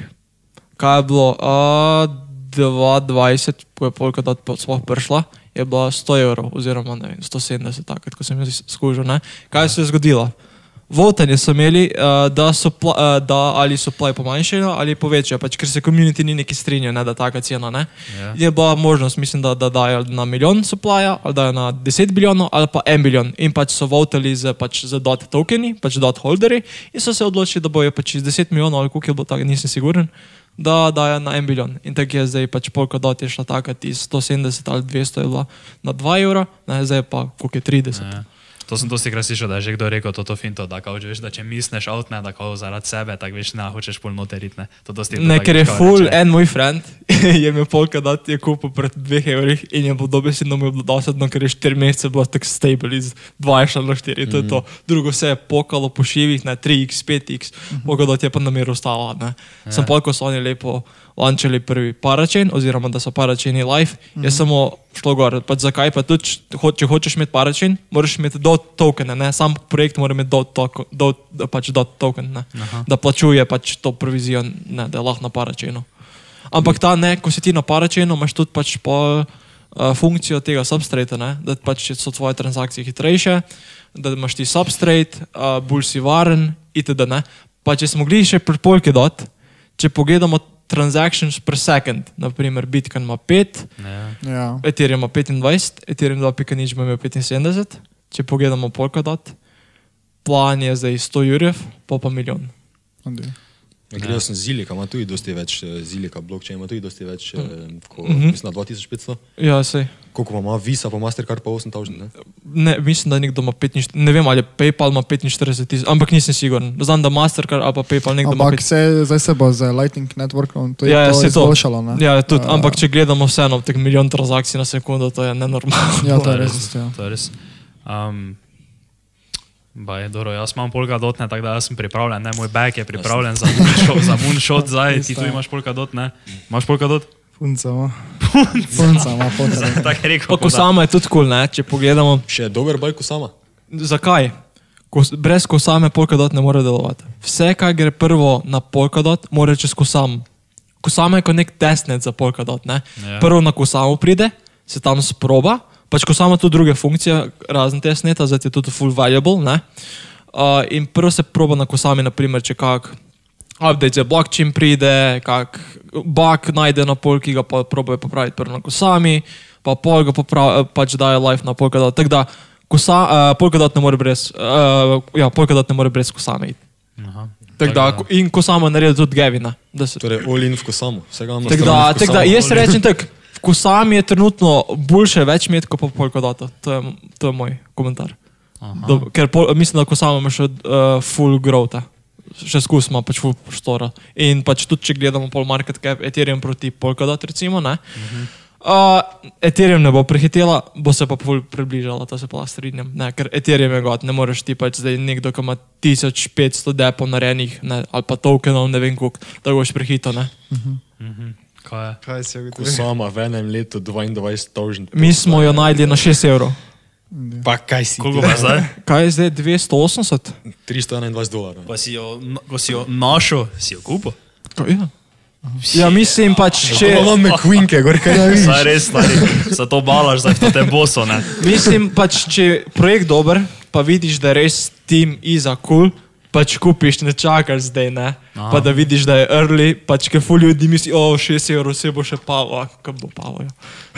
Kaj je bilo? Uh, 2020, ko je Polkadot po- sploh prišla, je bila 100 evrov, oziroma vem, 170, takrat, ko sem jo skužil. Ne? Kaj se je zgodilo? Votanje so imeli, uh, da, so pla, uh, da ali so plaj pomanjšajo ali povečajo, pač, ker se komuniti ni neki strinjal, ne, da taka cena. Ne? Ja. Je bila možnost, mislim, da, da dajo na milijon suplaja, ali dajo na 10 milijonov, ali pa en milijon. In pač so votali z, pač, z dot tokeni, pač dot holderji, in so se odločili, da bojo pač iz 10 milijonov, ali koliko je bilo tako, nisem siguren, da dajo na en milijon. In tako je zdaj pač polka dot je šla takrat iz 170 ali 200 je bila na 2 evra, zdaj pa koliko je 30. Ja. To sem dosti krat slišal, da je že kdo rekel to, to finto, da, kao, že veš, da če misliš out, ne, da kao zaradi sebe, tako veš, ne, hočeš pol noterit, ne. To dosti Ne, tako ker je full, reče. en moj friend je imel polka dot, je kupil pred 2 evrih in je bilo dobesedno mu je bilo dosadno, ker je 4 mesece bilo tako stable iz 2 na 4, to je to. Drugo se je pokalo po šivih na 3x, 5x, polka dot je pa na miru ostala. Ne. Sem pol, ko so oni lepo lančali prvi paračen, oziroma da so paračeni live, je samo šlo gor. Pač zakaj pa tudi, če ho- če hočeš imeti paračen, moraš imeti dot tokene, ne? sam projekt mora imeti dot, toko, dot, pač dot token, da plačuje pač to provizijo, ne, da je lahko na paračenu. Ampak ta ne, ko si ti na paračenu, imaš tudi pač pol uh, funkcijo tega substrata, ne? da pač so tvoje transakcije hitrejše, da imaš ti substrate, uh, bolj si varen itd. Ne? Pa če smo mogli še pri polki dot, če pogledamo transactions per second, naprimer Bitcoin ima 5, Ja. Ja. Ethereum ima 25, Ethereum 2.0 ima imel 75, če pogledamo Polkadot, plan je zdaj 100 jurjev, pa pa milijon. Andi. Ja, Gledal sem Zilika, ima tudi dosti več, eh, Zilika blockchain ima tudi dosti več, eh, ko, Mhm. mislim na 2500. Ja, sej. Koliko pa ima Visa, pa Mastercard pa 8000, ne? Ne, mislim, da nekdo ima 45, ne vem ali je PayPal ima 45 tisoč, ampak nisem siguren. Znam, da Mastercard ali pa PayPal nekdo ima Ampak 45 se, zdaj se bo z Lightning Networkom to, Ja, ja, to se to. izboljšalo. ne? Ja, tudi, Ja, ampak če gledamo vseeno teh milijon transakcij na sekundo, to je nenormalno. Ja, to To je je res. res. isto, ja. To je res. Um, Baj, dobro, jaz imam polka dot, ne, tako da sem pripravljen, ne, moj back je pripravljen za moonshot, za moonshot zdaj, ti tu imaš polka dot, ne? Imaš polka dot? Punca, ma. Punca ima potrebe. Tako je rekel. Ko sama je tudi kul, cool, ne, če pogledamo. Še dober bajko sama. Zakaj? Ko, brez kosame Polkadot ne more delovati. Vse, kar gre prvo na Polkadot, mora čez kosam. Kosama je kot nek testnet za Polkadot. Ne? Ja. Prvo na kosamo pride, se tam sproba, pač kosama tudi druge funkcije, razen testneta, zdaj je tudi full valuable. Ne? Uh, in prvo se proba na kosami, naprimer, če kak update za blockchain pride, kak bug najde na pol, ki ga pa probajo popraviti prvo na kosami, pa pol ga poprav, pač dajo live na Polkadot. Tako da kosa, uh, Polkadot ne more brez, uh, ja, Polkadot ne more brez. Aha. Tako da, ko- in kosama naredi tudi Gevina. da se- Torej, all in v kosamo. Vsega na Tako da, tak da jaz rečem tako, v Kosami je trenutno boljše več imeti kot pa Polkadota. To je, to je moj komentar. Do, ker pol, mislim, da Kosama ima še uh, full growth. Še skus ima pač full prostora. In pač tudi, če gledamo pol market cap, Ethereum proti Polkadot, recimo, ne. Uh, Ethereum ne bo prehitela, bo se pa pol približala, to se pa strinjam. Ne, ker Ethereum je god, ne moreš ti pač zdaj nekdo, ki ima 1500 depov narejenih, ne, ali pa tokenov, ne vem koliko, da boš prehitil, ne. Kaj je? Kaj si je Kosama v enem letu 22 Mi smo jo najdli na 6 evrov. Pa kaj si? Koliko pa zdaj? Kaj je zdaj 280? 321 dolarjev. Pa si jo, ko si jo našel, si jo kupil? Ja. ja, mislim pač, Če če, imam McQueenke, gor kaj ne vidiš. Saj res, stari, se to balaš, zdaj v tem bosu, ne? mislim pač, če je projekt dober, pa vidiš, da je res tim iza cool, pač kupiš, ne čakaš zdaj, ne. Aha. Pa da vidiš, da je early, pač ker ful ljudi misli, o, 6 evrov se bo še palo, kam bo palo. Ja.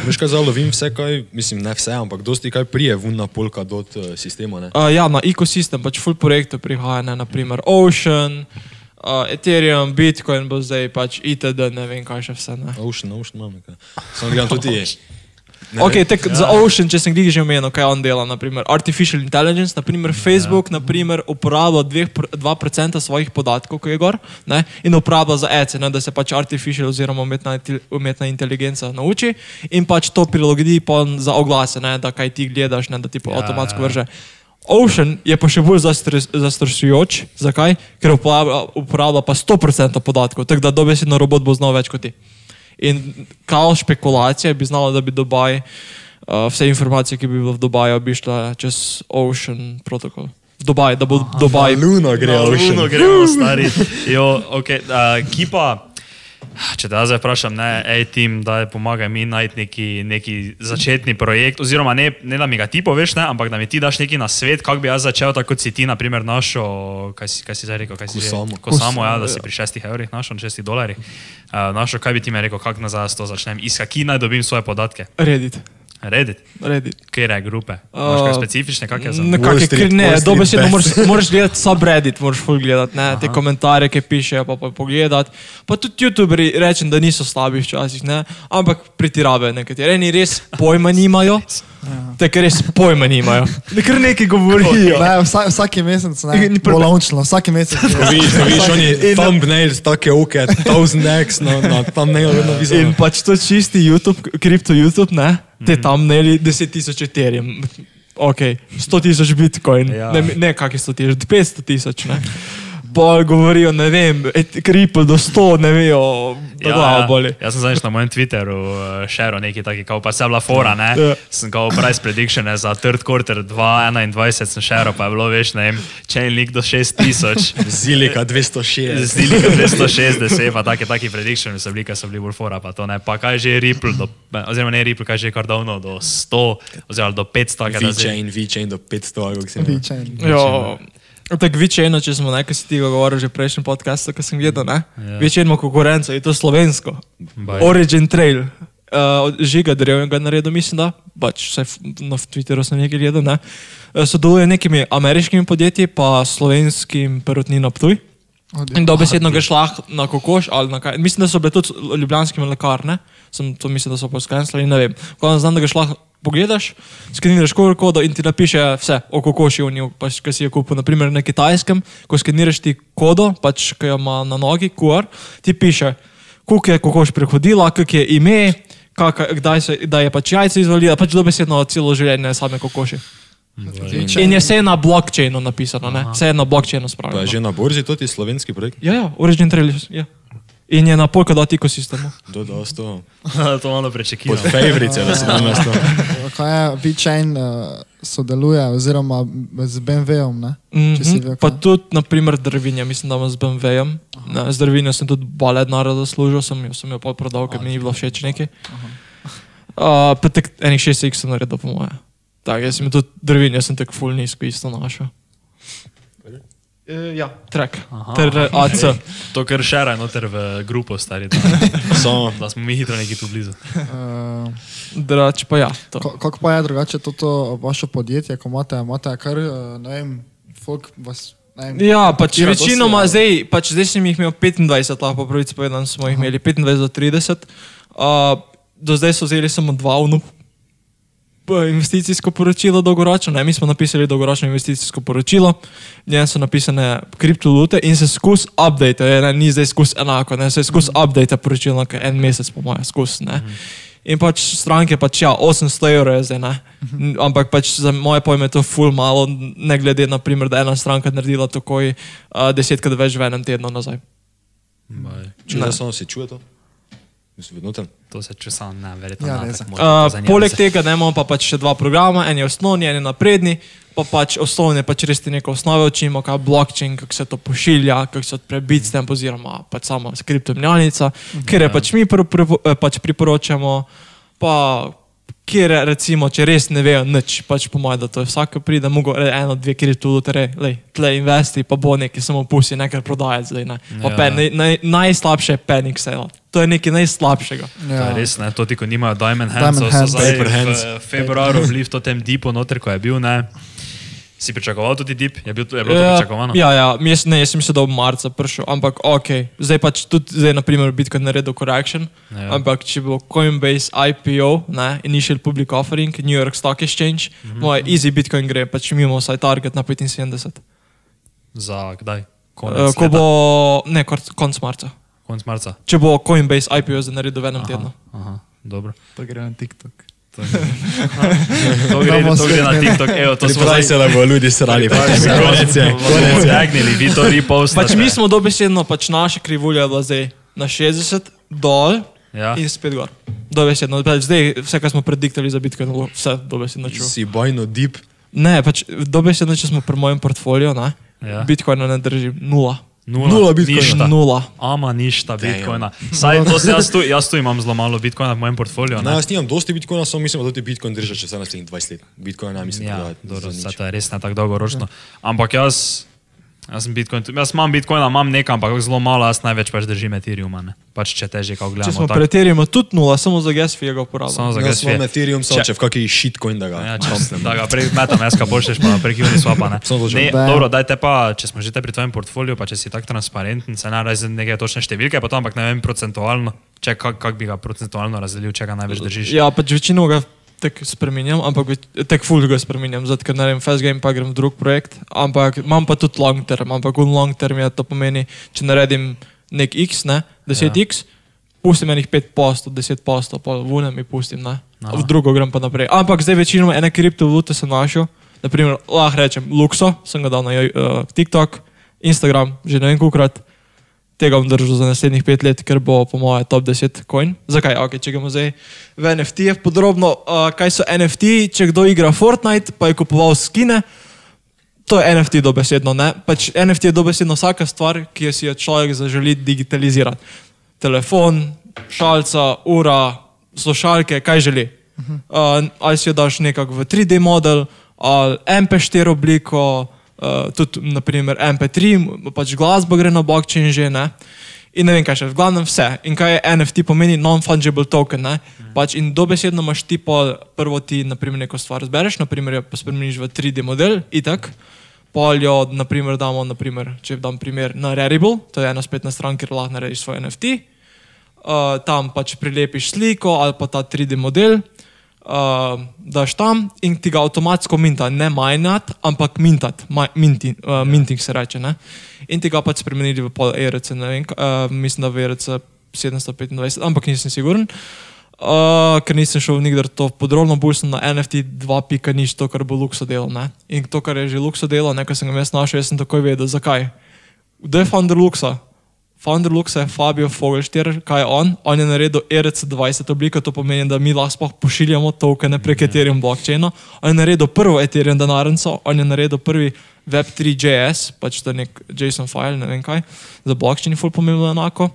Veš kaj, zdaj lovim vse, kaj, mislim, ne vse, ampak dosti kaj prije vun na polka dot uh, sistema, ne? Uh, ja, na ekosistem pač full projektov prihaja, ne, naprimer Ocean, uh, Ethereum, Bitcoin bo zdaj pač itd., ne vem kaj še vse. Ne. Ocean, Ocean imam nekaj. Samo gledam tudi. Ne, Ok, tek, ja. za Ocean, če sem glih že omenil, kaj on dela, naprimer Artificial Intelligence, naprimer Facebook, ja. naprimer uporablja 2% svojih podatkov, ki je gor, ne, in uporablja za ECE, da se pač artificial oziroma umetna, umetna inteligenca nauči in pač to prilagodi pa za oglase, ne, da kaj ti gledaš, ne, da ti pa Ja, avtomatsko ja. vrže. Ocean je pa še bolj zastrašujoč, zakaj? Ker uporablja, uporablja pa 100% podatkov, tako da dobesedno robot bo znal več kot ti. In kao špekulacije bi znala, da bi Dubaj, uh, vse informacije, ki bi bile v Dubaju, bi šle čez Ocean protokol. Dubaj, da bo Dubaj. Luno gre, Na Ocean. Luno gremo, stari. Jo, okay, uh, kipa, če te jaz zdaj vprašam, ne, hej, tim, da pomagaj mi najti neki, neki začetni projekt, oziroma ne, ne da mi ga ti poveš, ne, ampak da mi ti daš neki na svet, kako bi jaz začel, tako kot si ti, naprimer, našel, kaj si, kaj si zdaj rekel, kaj si Kusamo. Ko samo, ja, da si ja. pri šestih evrih našel, šestih dolarjih. Uh, našel, kaj bi ti mi rekel, kako nazaj to začnem, iz kaki naj dobim svoje podatke. Reddit. Reddit, Reddit. kjer je grupe. Imaš kaj Uh, specifične, kak je za? Nekako Wall je Street, kar ne, Wall Street dobesedno best. moraš, moraš gledati subreddit, moraš full gledati, ne, te komentarje, ki pišejo, pa, pa pogledati. Pa tudi youtuberi rečem, da niso slabi včasih, ne, ampak pretiravajo nekateri. Eni res pojma nimajo, te, ki res pojma nimajo. Nekaj nekaj govorijo. Ne, vsak, vsaki mesec, ne, Ni prve- bolončno, vsaki mesec. Vidiš, vidiš, oni thumbnails, take oke, 1000x na, na thumbnailu vedno In vidiš. pač to čisti YouTube, kripto YouTube, ne, te tam neli 10 tisoč Ethereum. Ok, 100 tisoč Bitcoin, Ja. ne, ne kakšni 100 tisoč, 500 tisoč, ne. Pol govorijo, ne vem, kripto do 100, ne vejo, da glava boli. Jaz sem zadnjič na mojem Twitterju uh, šeril neki taki, kao pa se je bila fora, ne? Ja. Sem kao price prediction za third quarter 2021 sem šeril, pa je bilo več, ne vem, chainlink do 6000. Zilika 206. Zdili kot 260, pa take, taki prediction so bili, ki so bili bolj fora, pa to ne. Pa kaj že je Ripple, do, oziroma ne Ripple, kaj že je Cardano do 100, oziroma do 500, kaj da zdaj. V-chain, V-chain do 500, ali kako se imenuje. Tako večino, če smo nekaj si tega govorili že v prejšnjem podkastu, ki sem gledal, ne? Ja. Ja. Večino konkurenco, je to slovensko. Baj. Origin Trail. Uh, žiga drev ga naredil, mislim, da pač f- na Twitterju sem nekaj gledal. Ne? Uh, sodeluje nekimi ameriškimi podjetji, pa slovenskim perutnino Ptuj. In dobesedno greš lahko na kokoš ali na kaj. Mislim, da so bile tudi ljubljanske lekarne, sem to mislil, da so pa skenslali, ne vem. Ko znam, da greš lahko pogledaš, skeniraš QR kodo in ti napiše vse o kokošju, pač, ki si jo kupil, naprimer na kitajskem, ko skeniraš ti kodo, pač, ki jo ima na nogi, QR, ti piše, koliko je kokoš prehodila, kak je ime, kak, kdaj, se, kdaj je pač jajce izvalila, pač dobesedno celo življenje same kokoši. In je vse na blockchainu napisano, ne? vse je na blockchainu Pa spravljeno. je že na borzi to ti slovenski projekt? Ja, ja, Origin Trailers, ja. In je na Polkadot ekosistemu. Do, do, sto. to malo Pod prečekiram. favorice, da se nam nas to. Kaj je VeChain uh, sodeluje oziroma z BMW-om, ne? Če si Mhm. ve, Pa tudi, naprimer, drvinja, mislim, da imam z BMW-jem. Ne, Z drvinjo sem tudi bale denarja zaslužil, sem jo, sem jo pol prodal, ker mi ni bilo všeč nekaj. Uh, pa tek enih 6x sem naredil, po moje. Tako, jaz sem tudi drvinjo, sem tek full nizko isto našel. Uh, ja, trek. Ter AC. To, kar šeraj noter v grupo, stari, da, Samo da smo mi hitro neki tu blizu. Uh, Drač pa ja. To. Ko- Kako pa je drugače toto vaše podjetje, ko imate, imate kar, eh, ne vem, folk vas, vem, Ja, pač dosti, večinoma ali- zdaj, pač zdaj sem jih imel 25, lahko pravic povedan, smo jih imeli 25 do 30. Uh, do zdaj so vzeli samo dva unu. Investicijsko poročilo dolgoročno, ne, mi smo napisali dolgoročno investicijsko poročilo, v njem so napisane kriptovalute in se skus update, je, ne, ni zdaj skus enako, ne, se skus update poročilo, ker en mesec po mojem skus, ne. In pač stranke, pač ja, 800 evrov je zdaj, ne. Ampak pač za moje pojme je to ful malo, ne glede na primer, da je ena stranka naredila takoj uh, desetkrat več v enem tednu nazaj. Baj. Če ne samo se čuje to? Mislim, vedno tam. To se če sam ne, verjetno. Ja, ne, Uh, poleg tega ne imamo pa pač še dva programa, en je osnovni, en je napredni. Pa pač osnovne, pač res ti neke osnove učimo, kaj je blockchain, kako se to pošilja, kako se odpre bitstamp oziroma pač sama skriptomnjalnica, ker je pač mi pr pr pač priporočamo, pa kjer je, recimo, če res ne vejo nič, pač po mojem, da to je vsak, pride, mogo eno, dve kriptovalute, re, lej, tle investi, pa bo nekaj samo pusti, nekaj prodajati zdaj, ne. Pa Ja. pen, naj, naj, najslabše je panic sale. To je nekaj najslabšega. Je res, ne, to ti, ko nimajo Diamond Diamond Hands, so Hands. zdaj Paper Hands. v februarju bili v tem dipu noter, ko je bil, ne. Si pričakoval tudi dip? Je, bil, je bilo to pričakovano? Ja, ja, jaz, ne, jaz sem se da v marca prišel, ampak ok, zdaj pač tudi, zdaj naprimer Bitcoin naredil correction, Ja. ja. ampak če bo Coinbase IPO, ne, Initial Public Offering, New York Stock Exchange, mm -hmm. moj easy Bitcoin gre, pač mimo saj target na 75. Za kdaj? Konec, Uh, ko leta? bo, ne, kor- konc marca. Konec marca. Če bo Coinbase IPO zdaj naredil v enem tednu. Aha, dobro. To gre na TikTok. To gre, to gre na TikTok, evo, to smo zdaj se, da bo ljudi srali. pa tebi. Konec je. konec zagnili, vi to repostate. Pač mi smo dobesedno, pač naša krivulja je bila zdaj na 60, dol Ja. in spet gor. Dobesedno, pač zdaj vse, kar smo prediktali za Bitcoin, bo vse dobesedno. Si bojno deep. Ne, pač dobesedno, če smo pri mojem portfoliju, ne, Ja. Bitcoina ne drži nula. Nula, Nula bitcoina. Ništa. Nula. Ama ništa bitcoina. Saj to se jaz tu, jaz tu imam zelo malo bitcoina v mojem portfoliju. No, Ne? jaz nimam dosti bitcoina, samo mislim, da ti bitcoin drža čez naslednjih 20 let. Bitcoina ne mislim, Ja, da dobro, za saj to je res ne tako dolgoročno. Ampak jaz, jaz, sem Bitcoin, jaz imam bitcoina, imam nekaj, ampak zelo malo, jaz največ pač držim Ethereuma. Ne? Pač če teže, kako Če gledamo. smo tako. preterjali, tudi nula, samo za gas fee ga Samo uporabljamo. za Jaz gas fee. Ethereum, samo Če- v kakšen shitcoin da ga. Ja, če, da ga prej metam, jaz ga pošlješ pa prek Uniswapa. Ne? Samo to Ne, želim. dobro, dajte pa, če smo že te pri tvojem portfoliju, pa če si tako transparenten, se ne razi neke točne številke, pa to, ampak ne vem procentualno, če kak, kak bi ga procentualno razdelil, če ga največ držiš. Ja, pač večino ga tek spremenjam, ampak tek full ga spremenjam, zato ker naredim fast game, pa grem v drug projekt. Ampak imam pa tudi long term, ampak v long term je to pomeni, če naredim nek x, ne, 10x, ja. pustim enih 5 postov, 10 postov, pa v unem mi pustim, ne. Aha. V drugo grem pa naprej. Ampak zdaj večinoma ene kriptovalute sem našel, naprimer, lahko rečem, Luxo, sem ga dal na uh, TikTok, Instagram, že ne vem kolikrat. Tega bom držal za naslednjih pet let, ker bo po mojem top 10 coin. Zakaj? Okay, če gremo zdaj v NFT, podrobno, uh, kaj so NFT, če kdo igra Fortnite, pa je kupoval skine, to je NFT dobesedno. Ne? Pač NFT je dobesedno vsaka stvar, ki jo si jo človek zaželi digitalizirati. Telefon, šalca, ura, slušalke, kaj želi. Uh, ali si jo daš nekako v 3D model, ali MP4 obliko, uh, tudi naprimer MP3, pač glasba gre na blockchain že, ne. In ne vem kaj še, v glavnem vse. In kaj je NFT pomeni non-fungible token, ne. Pač in dobesedno imaš ti pol, prvo ti naprimer neko stvar zbereš, naprimer jo pa spremeniš v 3D model, itak. Pol jo, naprimer, damo, naprimer, če dam primer na Rarible, to je ena spletna stran, kjer lahko narediš svoj NFT uh, tam pač prilepiš sliko ali pa ta 3D model, uh, daš tam in ti ga avtomatsko minta, ne majnat, ampak mintat, maj, minti, uh, minting se reče. Ne? In ti ga pač spremenili v pol ERC, ne vem, uh, mislim, da v ERC 725, ampak nisem siguren. Uh, ker nisem šel nikdar to podrobno, bolj sem na NFT 2.0, to, kar bo Luxo delal. Ne? In to, kar je že Luxo delal, nekaj sem ga jaz našel, jaz sem takoj vedel, zakaj. Kdo je founder Luxa? Founder Luxa je Fabio Fogelšter, kaj je on? On je naredil E ERC20 obliko, to pomeni, da mi lahko pošiljamo tokene prek Ethereum blockchaina. On je naredil prvo Ethereum denarnico, on je naredil prvi Web3.js, pač to je nek JSON file, ne vem kaj, za blockchain je full pomembno enako.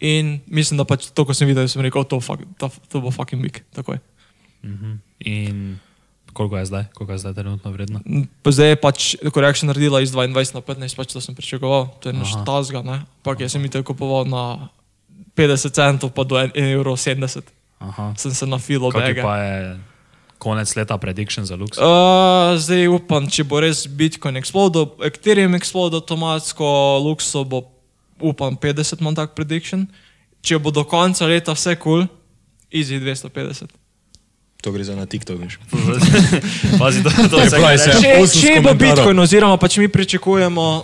In mislim, da pač to, ko sem videl, sem rekel, to, fuck, to, to bo fucking big. Takoj. Mhm. In koliko je zdaj, koliko je zdaj trenutno vredno? Pa zdaj je pač korekcija naredila iz 22 na 15, pač to sem pričakoval, to je naš Aha. tazga, ne. Pak jaz sem jih kupoval na 50 centov, pa do 1,70 euro. Aha. Sem se nafilo pa je konec leta prediction za Lux? Uh, zdaj upam, če bo res Bitcoin explodil, Ethereum explodil avtomatsko, Luxo bo, upam, 50 imam tak prediction. Če bo do konca leta vse kul, cool, easy 250. To gre za na TikTok. veš. Pazi, to, to Je vse pravi, gre. se- Če, če bo. Bitcoin, oziroma pač mi pričakujemo uh,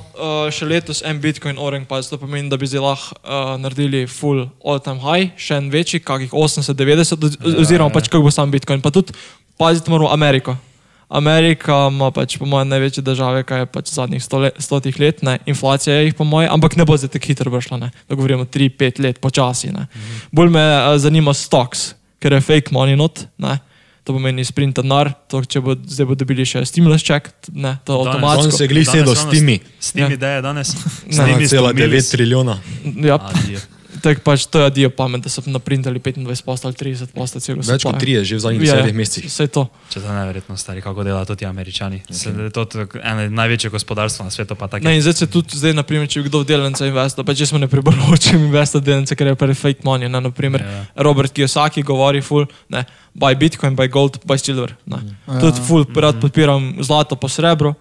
še letos en Bitcoin orange, pa to pomeni, da bi zdaj lahko uh, naredili full all-time high, še en večji, kakih 80-90, oz- oziroma pač kako bo sam Bitcoin. Pa tudi paziti moramo Ameriko. Amerika ima pač po mojem največje države, kaj je pač zadnjih stotih let, ne? inflacija je jih po mojem, ampak ne bo zdaj tako hitro vršla, ne? da govorimo 3-5 let počasi. Ne? Bolj me uh, zanima stocks, ker je fake money not. Ne? To pomeni sprint denar, to če bo zdaj bo dobili še stimulus check, ne, to Danes- avtomatsko. On se glih sedel s timi. S timi Ja. ideje danes. S timi 1,9 trilijona. Ja, Adijo. Tako pač to je dio pamet, da so naprintali 25 post ali 30 post, celo Več kot 3 je že v zadnjih Ja, desetih mesecih. Vse to. Če to je neverjetno stari, kako delajo to ti američani. Okay. To je eno največje gospodarstvo na svetu. Ne, in zdaj se tudi, zdaj, naprimer, če kdo v delnice investira, pa če smo ne priporočili investirati delnice, ker je pa fake money. Ne, naprimer, Ja. Robert Kiyosaki govori, full, ne, buy Bitcoin, buy gold, buy silver. Ne. Ja. Tudi full, rad podpiram zlato pa srebro.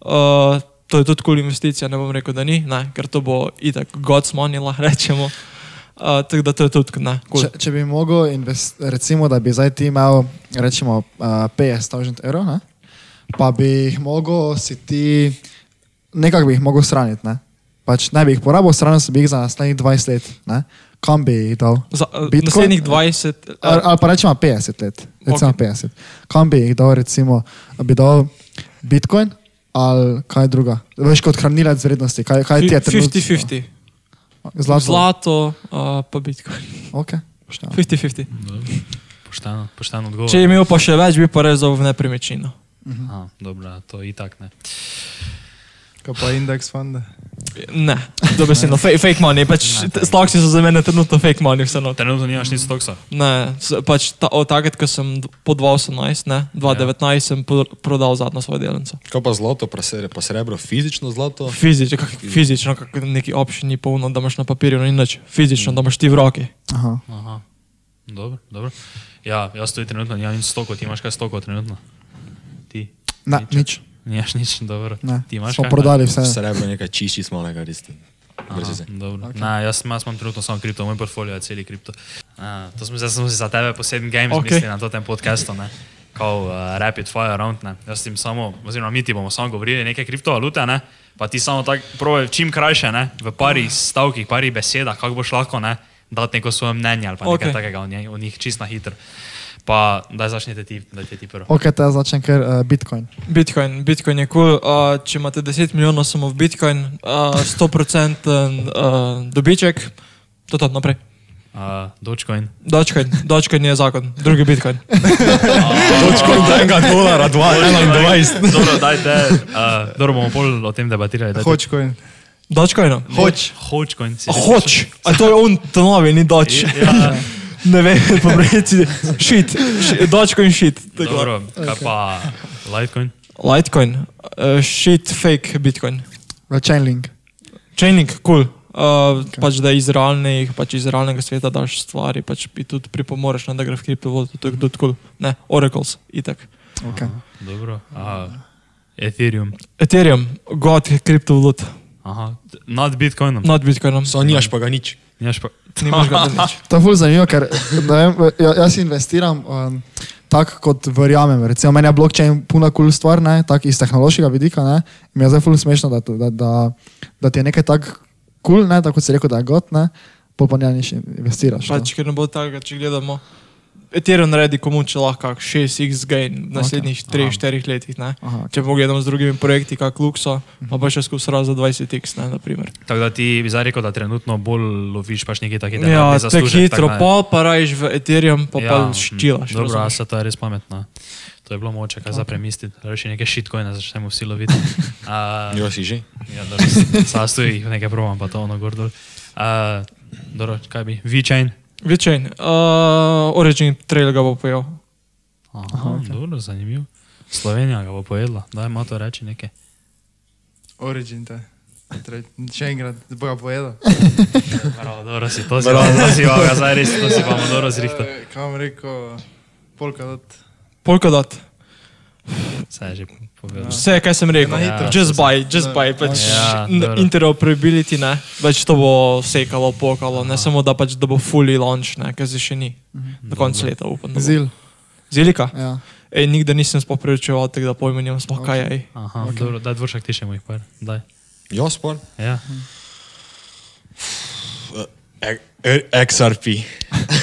Uh, to je tudi kul cool investicija, ne bom rekel, da ni, ne, ker to bo itak God's money, lahko rečemo. Uh, tako da to je tudi, ne, cool. Če, če bi mogel, invest, recimo, da bi zdaj ti imel, recimo, uh, 50.000 evrov, ne? pa bi jih mogel si ti, nekako bi jih mogel shraniti. Ne? Pač ne bi jih porabil, shranil bi jih za naslednjih 20 let. Ne? Kam bi jih dal? Za Bitcoin? naslednjih 20, Ali, uh, ali pa rečemo 50 let, recimo Ok. okay. 50. Kam bi jih dal, recimo, bi dal Bitcoin ali kaj druga? Veš kot hranilec vrednosti, kaj, kaj ti je trenutno? 50-50. Zlato. Zlato, uh, pa Bitcoin. Okay. pošteno. 50-50. Pošteno, pošteno odgovor. Če je imel pa še več, bi pa rezal v nepremičnino. Aha, dobro, to je itak ne. Kaj pa indeks fonda? Ne, dobesedno, fake, fake money. Pač, Stocksi so za mene trenutno fake money, vse noter. Trenutno nimaš nič stoksa. Ne, pač ta, od takrat, ko sem po 2018, ne, 2019 sem po- prodal zadnjo svojo delnico. Kaj pa zlato, pa sre- pa srebro, fizično zlato? Fizično, kak, fizično, kak neki option ni polno, da imaš na papirju ni nič. Fizično, da imaš ti v roki. Aha. Aha, dobro, dobro. Ja, jaz tudi trenutno nimam nič stokov, ti imaš kaj stokov trenutno? Ti? Ne, nič. Nimaš nič, dobro. Ne. Ti imaš Smo kaj? prodali vse. Srebro nekaj čisti smalega, res. Aha, Brez veze. dobro. Okay. Ne, jaz, jaz imam trenutno samo kripto, moj portfolio je celi kripto. A, to smo, zdaj smo si za tebe poseben games Ok. okay. mislili na to tem podcastu, ne. Kao uh, rapid fire round, ne. Jaz ti samo, oziroma mi ti bomo samo govorili neke kriptovalute, ne. Pa ti samo tako prove čim krajše, ne. V parih stavkih, parih besedah, kako boš lahko, ne. Dati neko svoje mnenje ali pa nekaj Ok. takega o, njej, o njih čist na hitro. Pa daj začnite ti, dajte ti prvo. Ok, te začnem kar uh, Bitcoin. Bitcoin, Bitcoin je kul. Cool. Uh, če imate 10 milijonov samo v Bitcoin, uh, 100% uh, dobiček, to je to naprej. Uh, Dogecoin. Dogecoin, Dogecoin je zakon, drugi Bitcoin. Točko od enega dolara, dva, ena in dvajset. Dobro, dajte, uh, dobro bomo pol o tem debatirali. dajte- Hočcoin. Dogecoin. Hoč. Hočcoin. Hoč, a to je on, to novi, ni Doge. Ja, Ne vem, po reci, shit, shit Dogecoin shit. tako. dobro, kaj pa Litecoin? Litecoin, uh, shit, fake Bitcoin. Uh, Chainlink. Chaining, cool. Uh, okay. pač, da iz, realnih, pač iz realnega sveta daš stvari, pač ti tudi pripomoreš, ne, da gre v kriptovaluto, to je tudi cool. Ne, Oracles, itak. Okay. Dobro. Aha. Ethereum. Ethereum, god kriptovalut, Aha. Nad Bitcoinom. nad Bitcoinom. So nimaš pa ga nič. Nimaš pa. Nimaš ga nič. To je ful zanimivo, ker vem, ja, jaz investiram um, tako kot verjamem. Recimo, meni je blockchain puna kul cool stvar, ne, tako iz tehnološkega vidika. Ne, mi je zdaj fully smešno, da, da, da, da ti je nekaj tako kul, cool, ne, tako kot si rekel, da je got, ne, pol pa njaniš investiraš. Pač, ker ne bo tako, če gledamo. Ethereum naredi komu če lahko 6x gain v naslednjih 3-4 letih. Ne? Aha, ok. Če pogledamo z drugimi projekti, kot Luxo, pa pa še raz za 20x. Ne, na primer. Tako da ti bi zdaj rekel, da trenutno bolj loviš pač nekaj takega. ja, tako hitro, pol pa rajš v Ethereum, pa ja, pa ščilaš. Dobro, a se to je res pametno. To je bilo moče, kaj okay. za premisliti. Reči nekaj shitcoine, začnemo vsi loviti. Uh, Jo si že. ja, Sada stoji, nekaj probam, pa to ono gor dol. Uh, dobro, kaj bi? VeChain. Večen, uh, Origin trail ga bo pojel. Aha, okay. dobro, zanimivo. Slovenija ga bo pojedla, daj ima to reči nekaj. Origin te. Še enkrat, boga pojedel. Bravo, dobro si, to to si vam, zdaj res, to si vam dobro zrihtal. Eh, Kaj vam rekel, polka dot. Saj je že povedal. Vse, kaj sem rekel. Hitro. Just buy, just buy. Pač Ja, interoperability, ne. Pač to bo sekalo, pokalo. Ne samo, da, pač, da bo fully launch, ne, ker se še ni. Do konca leta upam. Zil. Zilika? Ja. Ej, nikdar nisem sploh preučeval tega, da pojma nimam sploh kaj je. Aha, okay. dobro, daj dvoršak ti še moj par, daj. Jo, spor. Ja. E- e- XRP.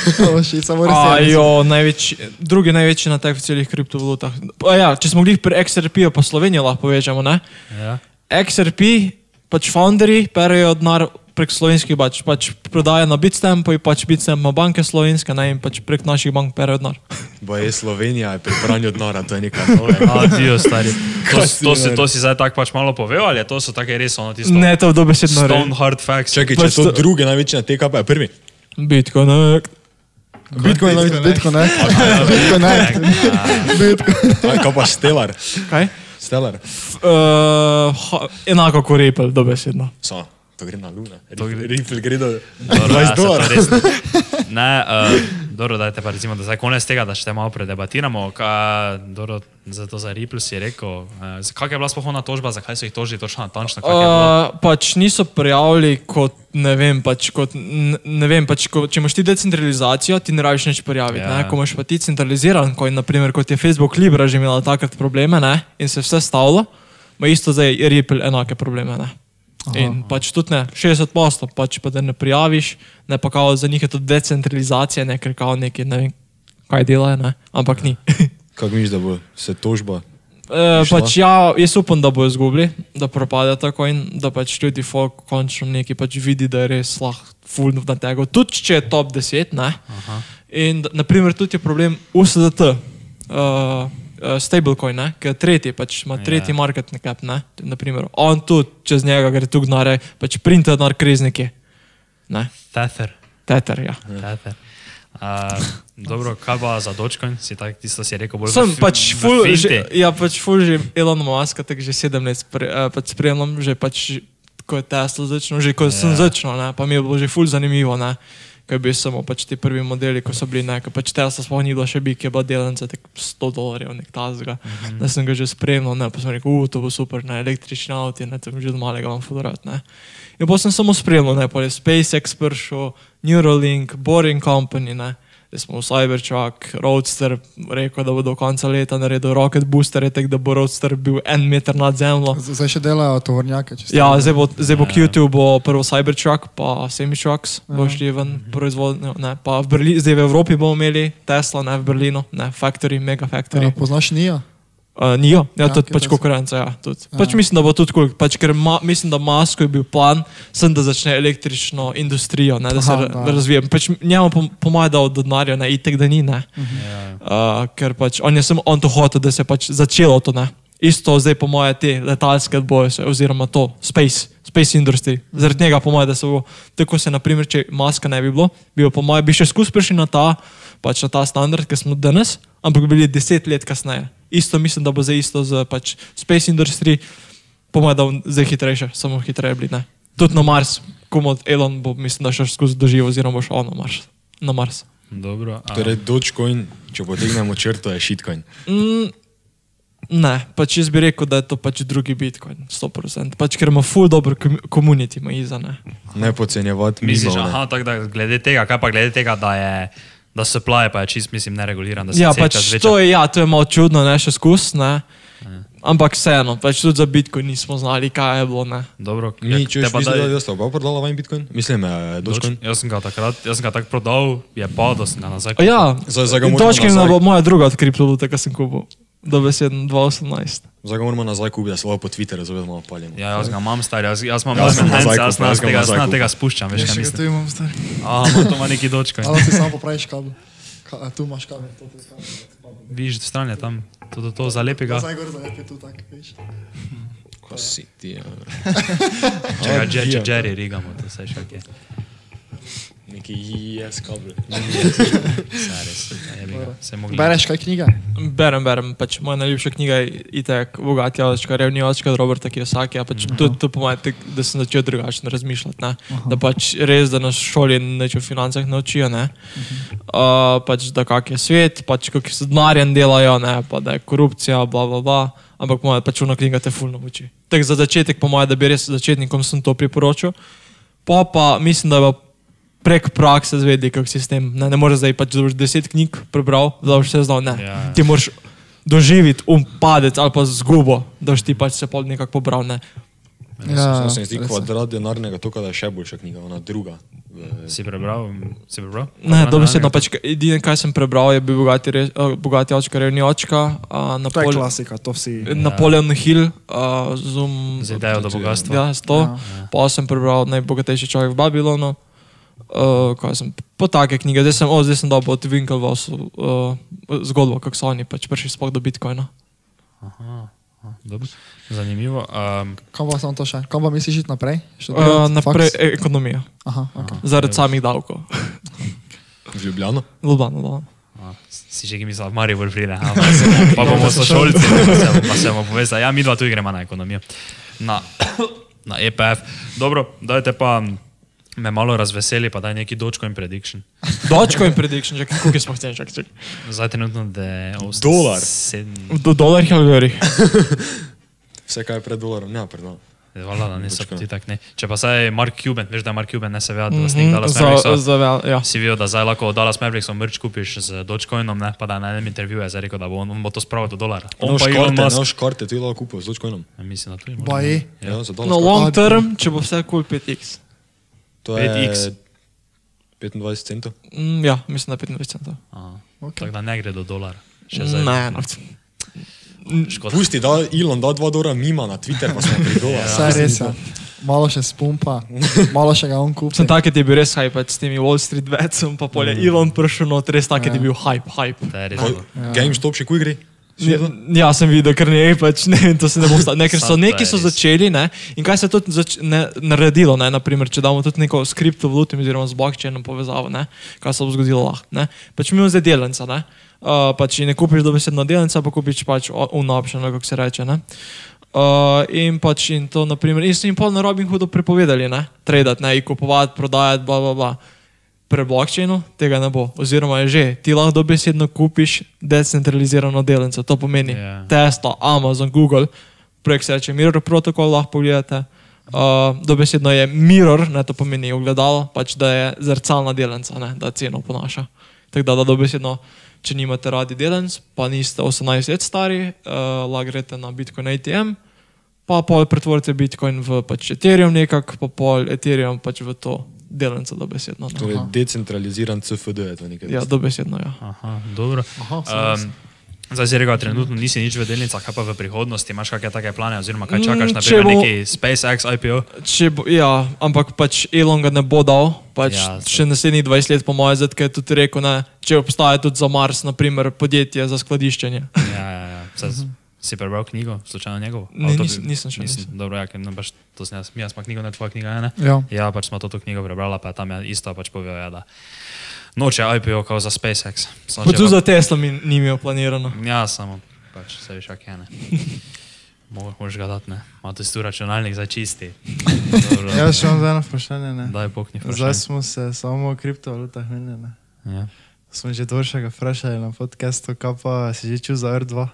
To še samo res. je. Ajo, največji, drugi največji na teh v celih kriptovalutah. A Ja, če smo glih pri XRP-ju, pa Slovenijo lahko povežemo, ne? ja. XRP, pač founderji perejo denar prek slovenskih bač, pač prodaja na Bitstampu in pač Bitstamp ima banke slovenske, ne, in pač prek naših bank perejo denar. Bo je Slovenija je pri pranju denarja, to je nekaj novega. Adijo, stari. To, si to, si, to si zdaj tako pač malo povedal, ali je to so take res ono tisto? Ne, to je dobesedno Stone hard facts. Čakaj, če Pač je to to- druge največji na TKP, je prvi. Bitcoin. Bitcoin, Bitcoin, Bitcoin, ne? Bitcoin, ne? Bitcoin. Aj, Kaj pa Stellar? Kaj? Stellar. Uh, enako kot Ripple, dobesedno. So, to gre na Luna. To gre- do Dobro, ja, 20 se to dolarjev. ne. Uh, dobro, dajte pa recimo, da zdaj konec tega, da še malo predebatiramo. Ka, dobro, za to za Ripple si rekel. Uh, kak je bila spohona tožba, zakaj so jih tožili točno natančno? je bilo? Uh, pač niso prijavili kot, ne vem, pač kot, ne vem, pač ko, če imaš ti decentralizacijo, ti ne rabiš nič prijaviti. Ja. Ja. Ko imaš pa ti centraliziran, ko je, naprimer, kot je Facebook Libra že imela takrat probleme ne, in se vse stavilo, ima isto zdaj Ripple enake probleme. Ne. In pač tudi ne, 60 posto, pač pa da ne prijaviš, ne pa kao za njih je to decentralizacija, ne ker kao neki, ne vem, kaj delajo, ne, ampak ni. Kako misliš, da bo se tožba? Išla? pač ja, jaz upam, da bojo izgubili, da propade tako in da pač ljudi folk končno neki pač vidi, da je res lahko full na tega. Tudi če je top 10, ne. Aha. In naprimer tudi je problem USDT, uh, uh, stablecoin, ne, ki je tretji, pač ima tretji Ja. market cap, ne. Naprimer, on tudi čez njega gre tu gnare, pač printa denar krizniki. Ne, Tether. teter, ja. Tether. Uh, dobro, kaj pa za Dogecoin? Si tak, tisto si rekel bolj Sem v pač v ful, finti. že, ja, pač ful že Elon Musk, tako že sedem let spre, uh, pač spremljam, že pač ko je Tesla začel, že ko sem Ja. začel, ne, pa mi je bilo že ful zanimivo, ne, ko je bil samo pač ti prvi modeli, ko so bili, ne, ko pač Tesla sploh ni bilo še bi, ki je bila delnica, tak 100 dolarjev, nek tazga, mm -hmm. da sem ga že spremljal, ne, pa sem rekel, uh, to bo super, ne, električni avto, ne, tam že od malega ful rad, ne. In pa sem samo spremljal, ne, pa je SpaceX prišel, Neuralink, Boring Company, ne, da smo v Cybertruck, Roadster rekel, da bo do konca leta naredil rocket booster, tako da bo Roadster bil en meter nad zemljo. Zdaj še delajo tovornjake. Ja, zdaj bo, zdaj bo Q2, bo prvo Cybertruck, pa Semitrucks, bo šli ven proizvodnjo, ne, pa v Berlinu, zdaj v Evropi bomo imeli Tesla, ne v Berlinu, ne, Factory, Mega Factory. Ja, Poznaš Nija? Uh, Nijo, ja, Ja, tudi ki pač konkurenca. Ja, tudi. Ja. Pač mislim, da bo tudi kul, pač, ker ma, mislim, da Masko je bil plan, sem da začne električno industrijo, ne, da se Aha, da. razvija. Pač njemu pom- pomaga od denarja, ne, itek da ni, ne. Ja. Uh, ker pač on je samo on to hotel, da se je pač začelo to, ne. Isto zdaj po moje te letalske boje, oziroma to, space, space industry. Zaradi njega po moje, da se bo, tako se naprimer, če maska ne bi bilo, bi jo po moje, bi še skus prišli na ta, pač na ta standard, ki smo danes, ampak bi bili deset let kasneje. Isto mislim, da bo zdaj isto z pač space industry, po moje, da bo zdaj hitrejše, samo hitreje bili, ne. Tudi na Mars, komod Elon bo, mislim, da še skozi doživel, oziroma bo šel na Mars. Na Mars. Dobro. a- Torej, Dogecoin, če potegnemo črto, je shitcoin. Mm, ne, pač jaz bi rekel, da je to pač drugi Bitcoin, 100%. Pač, ker ima full dobro komunity, ima iza ne. Ne podcenjevati Misliš, aha, tako da glede tega, kaj pa glede tega, da je Da supply pa je čist, mislim, nereguliran. Ja, pač to je, ja, to je malo čudno, ne še skus, ne. Ampak vseeno, pač tudi za Bitcoin nismo znali, kaj je bilo, ne. Dobro, če te už pa da jaz pa prodala vajen Bitcoin? Mislim, eh, Dogecoin. Jaz sem ga takrat, jaz sem ga tako prodal, je padel, sem ga nazaj. A Ja, Zdaj- zdaj ga točka nazaj. bo moja druga od kriptovalut, ki sem kupil. Do beseden 2018. Zdaj ga moramo nazaj kupiti, da se lahko po Twitterju zelo malo paljemo. Ja, jaz ga imam star, jaz, jaz imam Jaz sem jaz nazaj jaz jaz ga tega, nazaj jaz kupil. tega spuščam, veš, Ja, kaj mislim. tu imam star. A, ima to ima neki dočka. Ali ti samo popraviš kabel. Ka, a, tu imaš kabel. Vidiš, stran je tam, to, to, to zalepi ga. Zdaj gor zalepi tu tak, veš. Ko si ti, ja. Če ga Jer- če Jerry rigamo, to se še ok. Neki yes kabel. Ga, se mogli. Bereš kaj knjige? Berem, berem, pač moja najljubša knjiga je itek Bogati očka, revni očka od Roberta Kiyosaki, a pač tudi to po mojem, tek- da sem začel drugačno razmišljati, ne. Da pač res, da nas v šoli neč o financah naučijo, ne. Uh, pač da kak je svet, pač kako se denarjem delajo, ne, pa da je korupcija, bla bla bla. Ampak moja pač ona knjiga te fulno uči. Tako za začetek, po mojem, da bi res začetnikom sem to priporočil. Pa pa mislim, da je pa prek prakse zvedel, kako sistem. Ne, ne moreš zdaj pač, da deset knjig prebral, da boš vse znal. Ne. Ja. Ti moraš doživeti um padec ali pa zgubo, da boš ti pač se pol nekako pobral. Ne. Ja, Se mi zdi res je. kvadrat denarnega toka, da je še boljša knjiga, ona druga. Si prebral? Si prebral? Ne, dobesedno pač, edino, kaj sem prebral, je bil bogati, re, uh, bogati očka, revni očka, uh, To je klasika, to vsi. Napoleon Hill, uh, Zoom. Z idejo do bogatstva. Ja, s to. Ja. Pa sem prebral najbogatejši človek v Babilonu. Uh, kaj sem, po take knjige, zdaj sem, o, zdaj sem dobil od Winkelvossu uh, zgodbo, kako so oni pač prišli sploh do Bitcoina. Aha, dobro. Zanimivo. Um, Kam pa samo to še? Kam pa misliš iti naprej? Uh, naprej e ekonomija, Aha, okay. zaradi samih davkov. V Ljubljano. Ljubljana, Ljubljana. a, si že mislil, Marijo bolj pride. a, Pa, bomo- sošolci, pa se bomo- pa se bomo povezali. Ja, mi dva tu gremo na ekonomijo. Na, na EPF. Dobro, dajte pa me malo razveseli, pa daj neki Dogecoin prediction. Dogecoin prediction, čakaj, koliko smo hteli, čakaj, čakaj. Zdaj trenutno, da je Dolar. Do dolarjih ali dolarjih? Vse, kaj je pred dolarom, ne pred dolarom. Hvala, da niso ti tak ne. Če pa saj Mark Cuban, veš, da je Mark Cuban ne se ve, da Mhm, lastnik Dallas za- za vel- ja. Si videl, da zdaj lahko od Dallas Mavericksa merch kupiš z Dogecoinom, ne? pa da na enem intervjuju je zdaj rekel, da bo on, on bo to spravil do dolara. On Noš pa Elon karte, Musk. noš karte, ti lahko kupil z Dogecoinom. Ja, Mislim, da to je. Baje. Ja, za No, dolar. long term, če bo vse kul cool 5x. To je 5x. 25 centov. Mm, ja, mislim, da 25 centov. Okay. Tako da ne gre do zdaj. Ne, no. Škoda. Pusti, da Elon da 2 dolara mima na Twitter, pa smo pri dolar. Vse res je. Malo še spumpa, malo še ga on kupi. Sem tak, ki je bil res hype s temi Wall Street betsom, pa polje mm. Elon prišel not, res tak, ki je bil hype, hype. Je bilo. GameStop še kuj gre? Ja, ja, sem videl, ker ne, pač ne, vem, to se ne bo stalo. Ne, ker so neki so začeli, ne, in kaj se je tudi zač, ne, naredilo, ne, naprimer, če damo tudi neko s kriptovalutom oziroma z blockchainom povezavo, ne, kaj se bo zgodilo lahko, ne. Pač mi imamo zdaj delnica, ne, uh, pač ne kupiš dobesedno delnica, pa kupiš pač unopšeno, kako se reče, ne. Uh, in pač in to, naprimer, in so jim pol na Robin Hoodu prepovedali, ne, tradati, ne, kupovati, prodajati, bla, bla, bla. Pre blockchainu tega ne bo, oziroma je že, ti lahko dobesedno kupiš decentralizirano delnico, to pomeni Ja. yeah. Tesla, Amazon, Google, projekt se reče Mirror Protocol, lahko pogledate. Uh, dobesedno je mirror, ne to pomeni ogledalo, pač da je zrcalna delnica, ne, da ceno ponaša. Tako da, da dobesedno, če nimate radi delnic, pa niste 18 let stari, uh, lahko greste na Bitcoin ATM, pa pol pretvorite Bitcoin v pač Ethereum nekak, pa pol Ethereum pač v to delnico dobesedno. Ne. Torej, decentraliziran CFD je to nekaj. Ja, dobesedno, ja. Aha, dobro. Aha, Um, zdaj si rekel, trenutno nisi nič v delnicah, kaj pa v prihodnosti, imaš kakšne take plane, oziroma kaj čakaš, Mm, na če primer bo- neki SpaceX IPO? Bo, ja, ampak pač Elon ga ne bo dal, pač Ja, saj. še naslednjih 20 let, po mojem, zdaj je tudi rekel, ne, če obstaja tudi za Mars, naprimer, podjetje za skladiščenje. Ja, ja, ja. Saj, si prebral knjigo, slučajno njegovo? Ne, nis- nisem še, Nisem, dobro, ja, ker baš to sem jaz, mi smo knjigo, ne tvoja knjiga, ne? Ja. Ja, pač smo to, to knjigo prebrala, pa tam je isto pač povedal, ja, da noče IPO kao za SpaceX. Samo Pa tudi za Tesla mi ni imel planirano. Ja, samo pač se veš, kak je ne. Mo- Moraš ga dati, ne. Ma to si tu računalnik za čisti. Dobro, Jaz še imam eno vprašanje. Ne? Daj pokni Zdaj vprašanje. smo se samo o kriptovalutah menili. ne. Ja. Smo že dvoršega vprašali na podkastu, kaj pa si že čul za R2.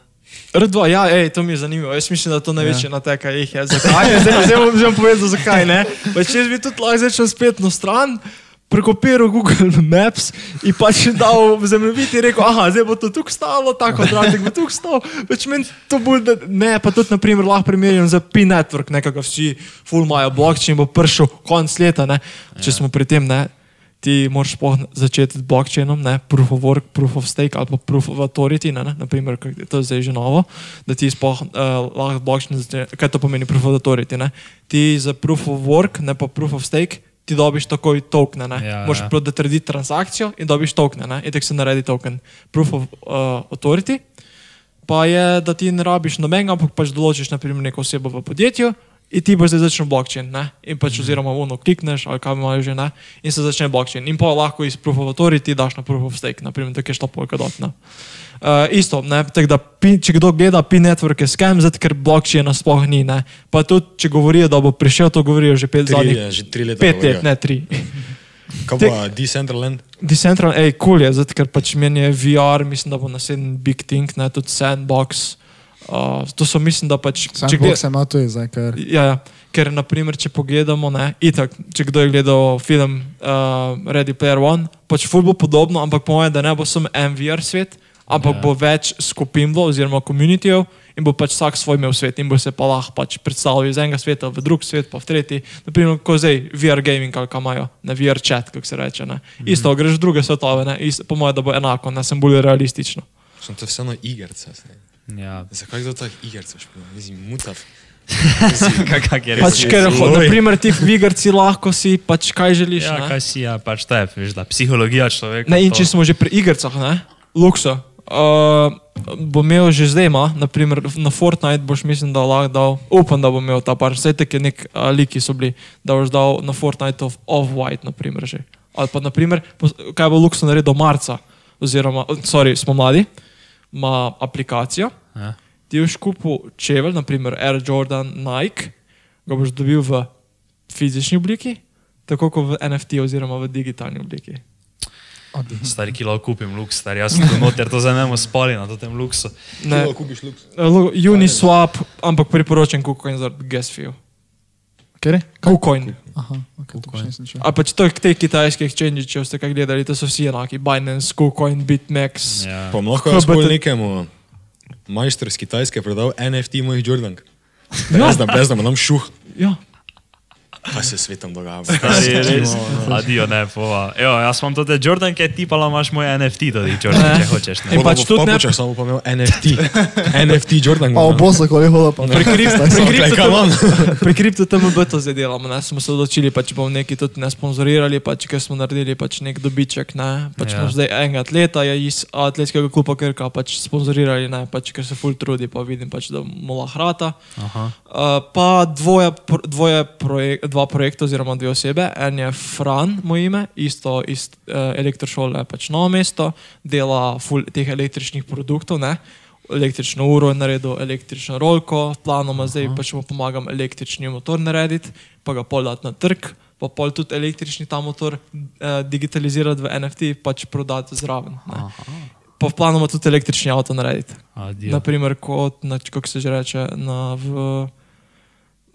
R2, ja, ej, to mi je zanimivo. Jaz mislim, da to največji ja. nateka jih je. Zakaj? Zdaj, zdaj bom, zdaj bom povedal, zakaj ne. Pa če bi tudi lahko začel spet na stran, prekopiral Google Maps in pač dal zemljevid in rekel, ah, zdaj bo to tukaj stalo, tako dratik bo tukaj stal. Več meni to bolj, da ne, pa tudi, naprimer, lahko primerjam za P-Network, nekako vsi full imajo blockchain, bo prišel konc leta, ne, če smo pri tem, ne. Ti moraš začeti z blockchainom, ne, proof of work, proof of stake ali pa proof of authority, ne, ne naprimer, to je zdaj že novo, da ti sploh uh, lahko blockchain začne, kaj to pomeni proof of authority, ne. Ti za proof of work, ne pa proof of stake, ti dobiš takoj tokene. Ne? Ja, Moraš ja. prodati transakcijo in dobiš tokene. ne. In tako se naredi token. Proof of uh, authority pa je, da ti ne rabiš nobenega, ampak pač določiš naprimer neko osebo v podjetju in ti boš zdaj začel blockchain. Ne? In pač Mhm. oziroma uno klikneš ali kam imaš že ne in se začne blockchain. In pa lahko iz proof of authority daš na proof of stake, naprimer tako je šlo polkadot. Uh, isto, ne, da če kdo gleda P-Network je scam, zato ker blockchaina sploh ni. Ne. Pa tudi, če govorijo, da bo prišel, to govorijo že pet Tri, zadnjih. je, že tri leta. Pet govorijo. let, ne tri. Kaj pa Decentraland? Decentral, ej, kul cool je, zato ker pač meni je VR, mislim, da bo naslednji big thing, ne tudi sandbox. Uh, to so, mislim, da pač. če gled- Sandbox ima tudi zdaj, ker Ja, ja. Ker, naprimer, če pogledamo, ne, itak, če kdo je gledal film uh, Ready Player One, pač ful bo podobno, ampak po mojem, da ne bo samo MVR svet, ampak Ja. ja. bo več skupin bilo, oziroma komunitijev in bo pač vsak svoj imel svet in bo se pa lahko pač predstavljal iz enega sveta v drug svet, pa v tretji. Naprimer, ko zdaj VR gaming ali kaj imajo, ne VR chat, kako se reče. Ne. Isto, greš v druge svetove, ne, Isto, po mojem, da bo enako, ne sem bolj realistično. Sem to vseeno igrca. Ja, Zakaj kdo tak igrca špila? Mislim, mutav. kak je res. Pač, ker, Oj. naprimer, ti v igrci lahko si, pač kaj želiš. Ja, ne. kaj si, ja, pač to je, veš, da psihologija človeka. Ne, in to- če smo že pri igrah, ne, Luxa, uh, bo imel že zdaj, ima, naprimer na Fortnite boš mislim, da lahko dal, upam, da bo imel ta par, vse te nek uh, liki so bili, da boš dal na Fortnite of Off-White, naprimer že. Ali pa, naprimer, kaj bo Luxa naredil marca, oziroma, sorry, smo mladi, ima aplikacijo, Ja. ti boš kupil čevelj, naprimer Air Jordan Nike, ga boš dobil v fizični obliki, tako kot v NFT oziroma v digitalni obliki. Stari kilo kupim luks, stari jaz sem noter, to zdaj ne bomo spali na tem luksu. Ne, Kdo kupiš luks? Lu- Uniswap, ampak priporočam KuCoin za gas fee. Ker je? KuCoin. Aha, okay, čutil. A pač to je te kitajske exchange, če ste kaj gledali, to so vsi enaki. Binance, KuCoin, BitMEX. Ja. Pa lahko jaz HBT. bolj nekemu majstru iz Kitajske prodal NFT mojih Jordank. Brez da, brez da mu dam šuh. Ja. Kaj se svetom dogaja? Stari, res. Adijo, ne, pova. Evo, jaz imam tudi Jordanke, ti pa imaš moj NFT, tudi Jordan, če hočeš. Ne. Pač tudi ne- Papuča samo pa imel NFT. NFT Jordan. Pa v bosu, ko je hodil, pa Pri kripto- pri Kaj, kripto- come on? Pri kripto TMB to zdaj delamo, ne? smo se odločili, pa če bomo neki tudi ne sponzorirali, pa če ker smo naredili pač nek dobiček, ne? pač Ja. ja. zdaj enega atleta je iz atletskega kluba Krka pač sponzorirali, ne? pač ker se full trudi, pa vidim pač, da lahko hrata. Aha. Uh, pa dvoje, dvoje projek, dva projekta, oziroma dve osebe. En je Fran, moj ime, isto iz uh, elektrošole, pač novo mesto, dela ful teh električnih produktov. Ne? Električno uro je naredil, električno rolko, planoma zdaj pač mu pomagam električni motor narediti, pa ga pol dati na trg, pa pol tudi električni ta motor uh, digitalizirati v NFT, pač prodati zraven. Pa v planoma tudi električni avto narediti. Naprimer, kot, na, kako se že reče, na, v,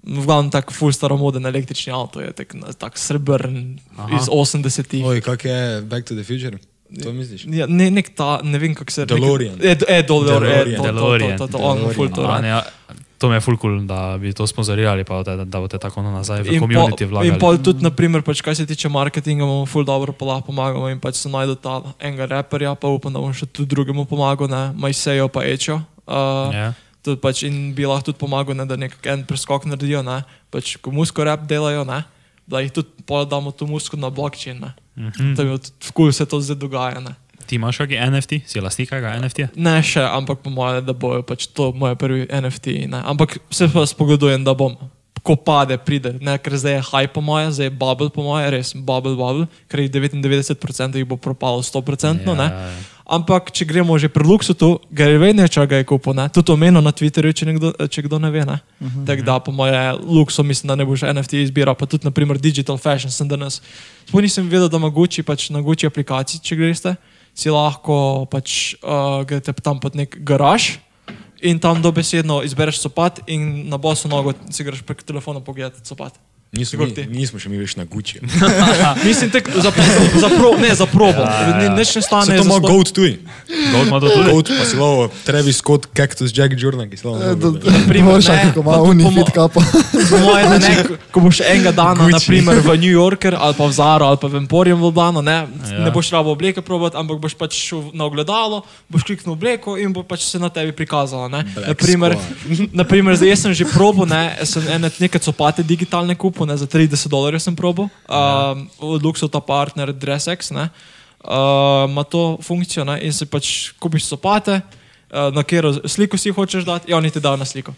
v glavnem tak full staromoden električni avto je tak, na- tak srebrn Aha. iz 80-ih. Oj, kak je Back to the Future? To misliš? Ja, ne, nek ta, ne vem kako se reče. DeLorean. E, e, DeLorean. DeLorean. E, to, to, to, DeLorean. to, to, on DeLorean. full to A, rad. ne, ja, to mi je full cool, da bi to sponzorirali, pa da, da boste tako nazaj v pol- vlagali. In pol tudi, naprimer, pač, kaj se tiče marketinga, bomo ful dobro pa lahko pomagamo in pač se najdu ta enega raperja, pa upam, da bom še tudi drugemu pomagal, ne, Majsejo pa Ečo. Uh, Ja. Tudi pač in bi lahko tudi pomagal, ne, da nek en preskok naredijo, ne, pač ko musko rap delajo, ne, da jih tudi pol damo to musko na blockchain, ne. Mm -hmm. Mi v kul se to zdaj dogaja, ne. Ti imaš kakšen NFT, si lastnik kakega NFT? Ne še, ampak po mojem, da bojo pač to moje prvi NFT. Ne. Ampak se pa spogledujem, da bom, ko pade, pride, ne, ker zdaj je hype po moje, zdaj je bubble po moje, res bubble, bubble, ker jih 99% jih bo propalo 100%. Ja, ne. Ampak, če gremo že pri Luxutu, ga je vedno, če ga je kupil, ne? tudi omenil na Twitterju, če, nekdo, če kdo ne ve. Ne? Uh -huh. Tako da, po moje, Luxo mislim, da ne boš NFT izbiral, pa tudi, naprimer, Digital Fashion sem danes. Sploh nisem vedel, da Gucci pač na Gucci aplikaciji, če greste, si lahko pač uh, greste tam pod nek garaž. In tam dobesedno izbereš copat in na bosu nogo si greš prek telefona pogledati copat. Nismo, ti? nismo še mi več na Gucci. Mislim, tek, za, za, pro, ne, za probo. Ja, ja. Ni- Nič ne Se stane. to ima. Goat tudi. Gold ima to tudi. Goat pa si lovo Travis Scott, Cactus Jack Jordan, ki si lovo. primer, Moraš, ne, kako ima unifit kapo. Da ne, ko boš enega dana, Gucci. naprimer v New Yorker ali pa v Zaro ali pa v Emporium v Ljubljano, ne, Ja. ja. ne boš rabo obleke probati, ampak boš pač šel na ogledalo, boš kliknil obleko in bo pač se na tebi prikazalo. Ne. Naprimer, naprimer, zdaj jaz sem že probo, ne, sem ene neke copate digitalne kupil, ne, za 30 dolarjev sem probo, um, od Luxota partner DressX, ne, uh, ima to funkcijo ne, in si pač kupiš copate, uh, na katero sliko si hočeš dati, in oni ti dajo na sliko.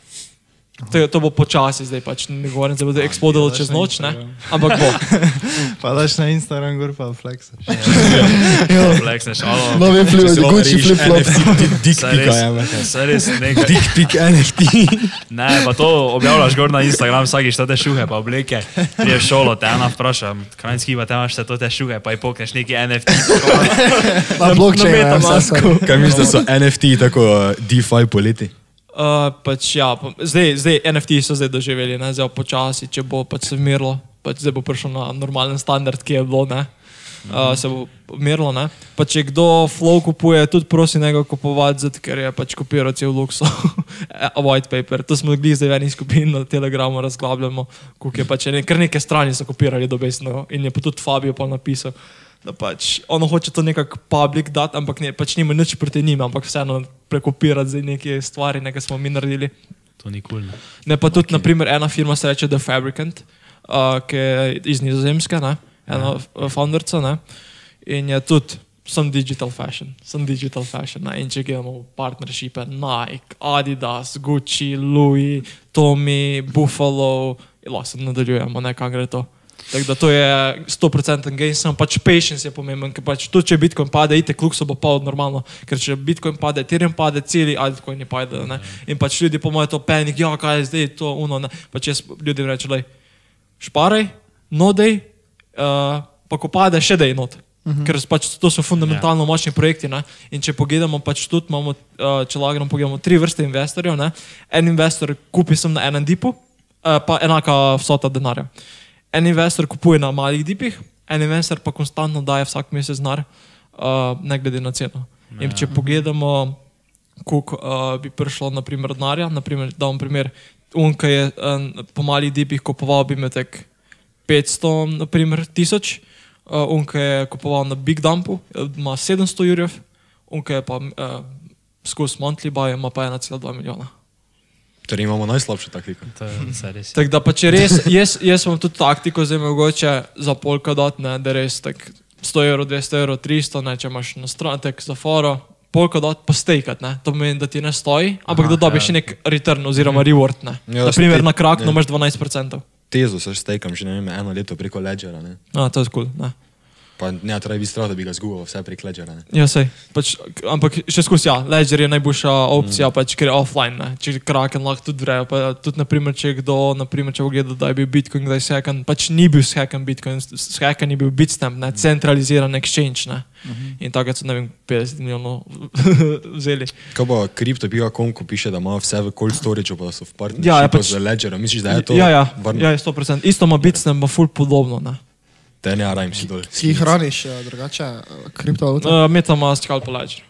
To, to bo počasi, zdaj pač ne govorim, da bo eksplodilo čez noč, ne? ampak bo. Pa daš na Instagram gor pa flexaš. Fleksneš, alo. Novi flip, Gucci flip flop. Saj pika, ja, res nekaj. Dick pik NFT. Ne, pa to objavljaš gor na Instagram, vsakiš te šuhe, pa obleke. Priješ šolo, te ena vpraša, krajinski pa te imaš te te šuhe, pa je pokneš neki NFT. Na blockchain. na ja, vse. Kaj misliš, da so NFT tako uh, DeFi poleti? Uh, pač, ja, pa, zdaj, zdaj NFT so zdaj doživeli, ne, zdaj počasi, če bo pač se mirilo, pač zdaj bo prišel na normalen standard, ki je bilo, ne. Uh, se bo mirilo, ne. Pa če kdo flow kupuje, tudi prosi njega kupovati, zato ker je pač kopiral cel luks, white paper. To smo gledali zdaj v eni skupini na Telegramu, razglabljamo, koliko je pač, ne, kar neke strani so kopirali dobesno in je pa tudi Fabio pa napisal. Da pač ono hoče to nekako public dati, ampak ne, pač nima nič proti njim, ampak vseeno prekopirati zdaj neke stvari, nekaj smo mi naredili. To ni kul. Cool, Ne, pa tudi, okay. naprimer, ena firma se reče The Fabricant, uh, ki je iz Nizozemske, ne, ena uh, founderca, ne, in je tudi sem digital fashion, sem digital fashion. Ne, in če gledamo partnershipe, Nike, Adidas, Gucci, Louis, Tommy, Buffalo, in lahko se nadaljujemo, ne, kam gre to. Tako da to je 100% gain, samo pač patience je pomemben, ker pač tudi če Bitcoin pade, ite kluk so bo pa normalno, ker če Bitcoin pade, Ethereum pade, celi altcoini pade, ne. In pač ljudi po mojem to panik, ja, kaj je zdaj to, uno, ne. Pač jaz ljudem rečem, lej, šparaj, no dej, uh, pa ko pade, še dej not. Uh -huh. Ker pač to so fundamentalno yeah. močni projekti. Ne? In če pogledamo, pač tudi imamo, uh, če lagramo, pogledamo tri vrste investorjev. Ne? En investor kupi sem na enem dipu, uh, pa enaka vsota denarja. En investor kupuje na malih dipih, en investor pa konstantno daje vsak mesec denar, uh, ne glede na ceno. In če pogledamo, koliko uh, bi prišlo, naprimer, denarja, naprimer, da vam primer, unka je um, po malih dipih kupoval, bi me tek 500, naprimer, tisoč, uh, unka je kupoval na Big Dumpu, ima 700 jurjev, unka je pa uh, skozi Monthly Buy, ima pa 1,2 milijona. Torej imamo najslabšo taktiko. To je saj res. Tako da pa če res, jaz, jaz imam tudi taktiko, zdaj mogoče za polka dot, ne, da res tak 100 evrov, 200 evrov, 300, ne, če imaš na stran, tek za foro, polka dot pa stejkat, ne, to pomeni, da ti ne stoji, ampak Aha, da dobiš ja. še nek return oziroma reward, ne. Ja, Naprimer ste- na krak ja. imaš 12%. Tezo se stekam že ne vem, eno leto preko Ledgera. Ne? A, to je kul, cool, ne. Pa ne, treba biti strah, da bi ga zgubil vse prek Ledgera. Ne? Ja, sej, pač, ampak še skozi, ja, Ledger je najboljša opcija, mm. pač, ker je offline, ne. če kraken lahko tudi vrejo, pa tudi, naprimer, če kdo, naprimer, če pogleda, da je bil Bitcoin, da je hacken, pač ni bil hacken Bitcoin, hacken je bil Bitstamp, ne, centraliziran exchange, ne. Mm -hmm. In tako so, ne vem, 50 milijonov vzeli. Kaj pa kripto.com, ko piše, da ima vse v cold storage, pa da so v partnerstvu Ja, ja, pač... z Ledgerom. Misliš, da je to Ja, ja, varno? ja, je 100%. Isto ima Bitstamp, pa ful podobno, ne. Te ne rajm si dol. Ki hraniš eh, drugače eh, kriptovalute? Uh, Metamask ali pa Ledger.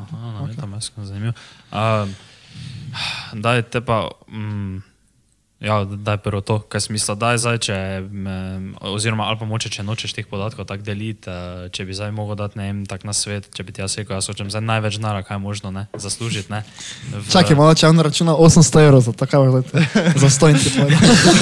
Aha, no, okay. tam je zanimivo. Uh, daj te pa, mm, ja, daj prvo to, kaj smisla, daj zdaj, če, oziroma ali pa moče, če nočeš teh podatkov tako deliti, uh, če bi zdaj mogel dati, ne vem, tak na svet, če bi ti jaz rekel, jaz hočem zdaj največ denarja, kaj je možno, ne, zaslužiti, ne. V- Čakaj, malo če on računa 800 evrov za boš za stojnici povedal.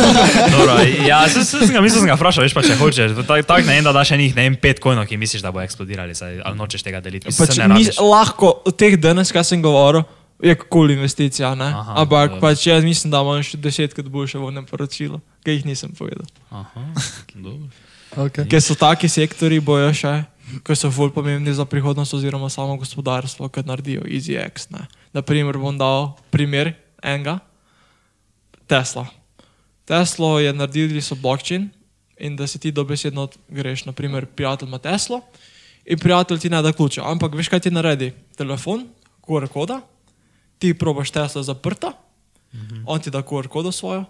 Dobro, ja, sem, sem, ga, mislim, sem ga vprašal, veš pa, če hočeš, tako tak, ne vem, da daš enih, ne vem, pet kojnov, ki misliš, da bo eksplodirali, saj, ali nočeš tega deliti. Mislim, Pač mis, lahko od teh danes, kaj sem govoril, je kul cool investicija, ne? Aha, ampak dobro. pač jaz mislim, da imam še desetkrat boljše vodne poročilo, ki jih nisem povedal. Aha, dobro. Okay. Ker so taki sektori, bojo še, ki so bolj pomembni za prihodnost oziroma samo gospodarstvo, kot naredijo EasyX. Ne? Naprimer, bom dal primer enega, Tesla. Tesla je naredili so blockchain in da se ti dobesedno greš, naprimer, prijatelj ima Teslo in prijatelj ti ne da ključa, ampak veš kaj ti naredi? Telefon, QR koda, ti probaš Tesla zaprta, -hmm. on ti da QR kodo svojo,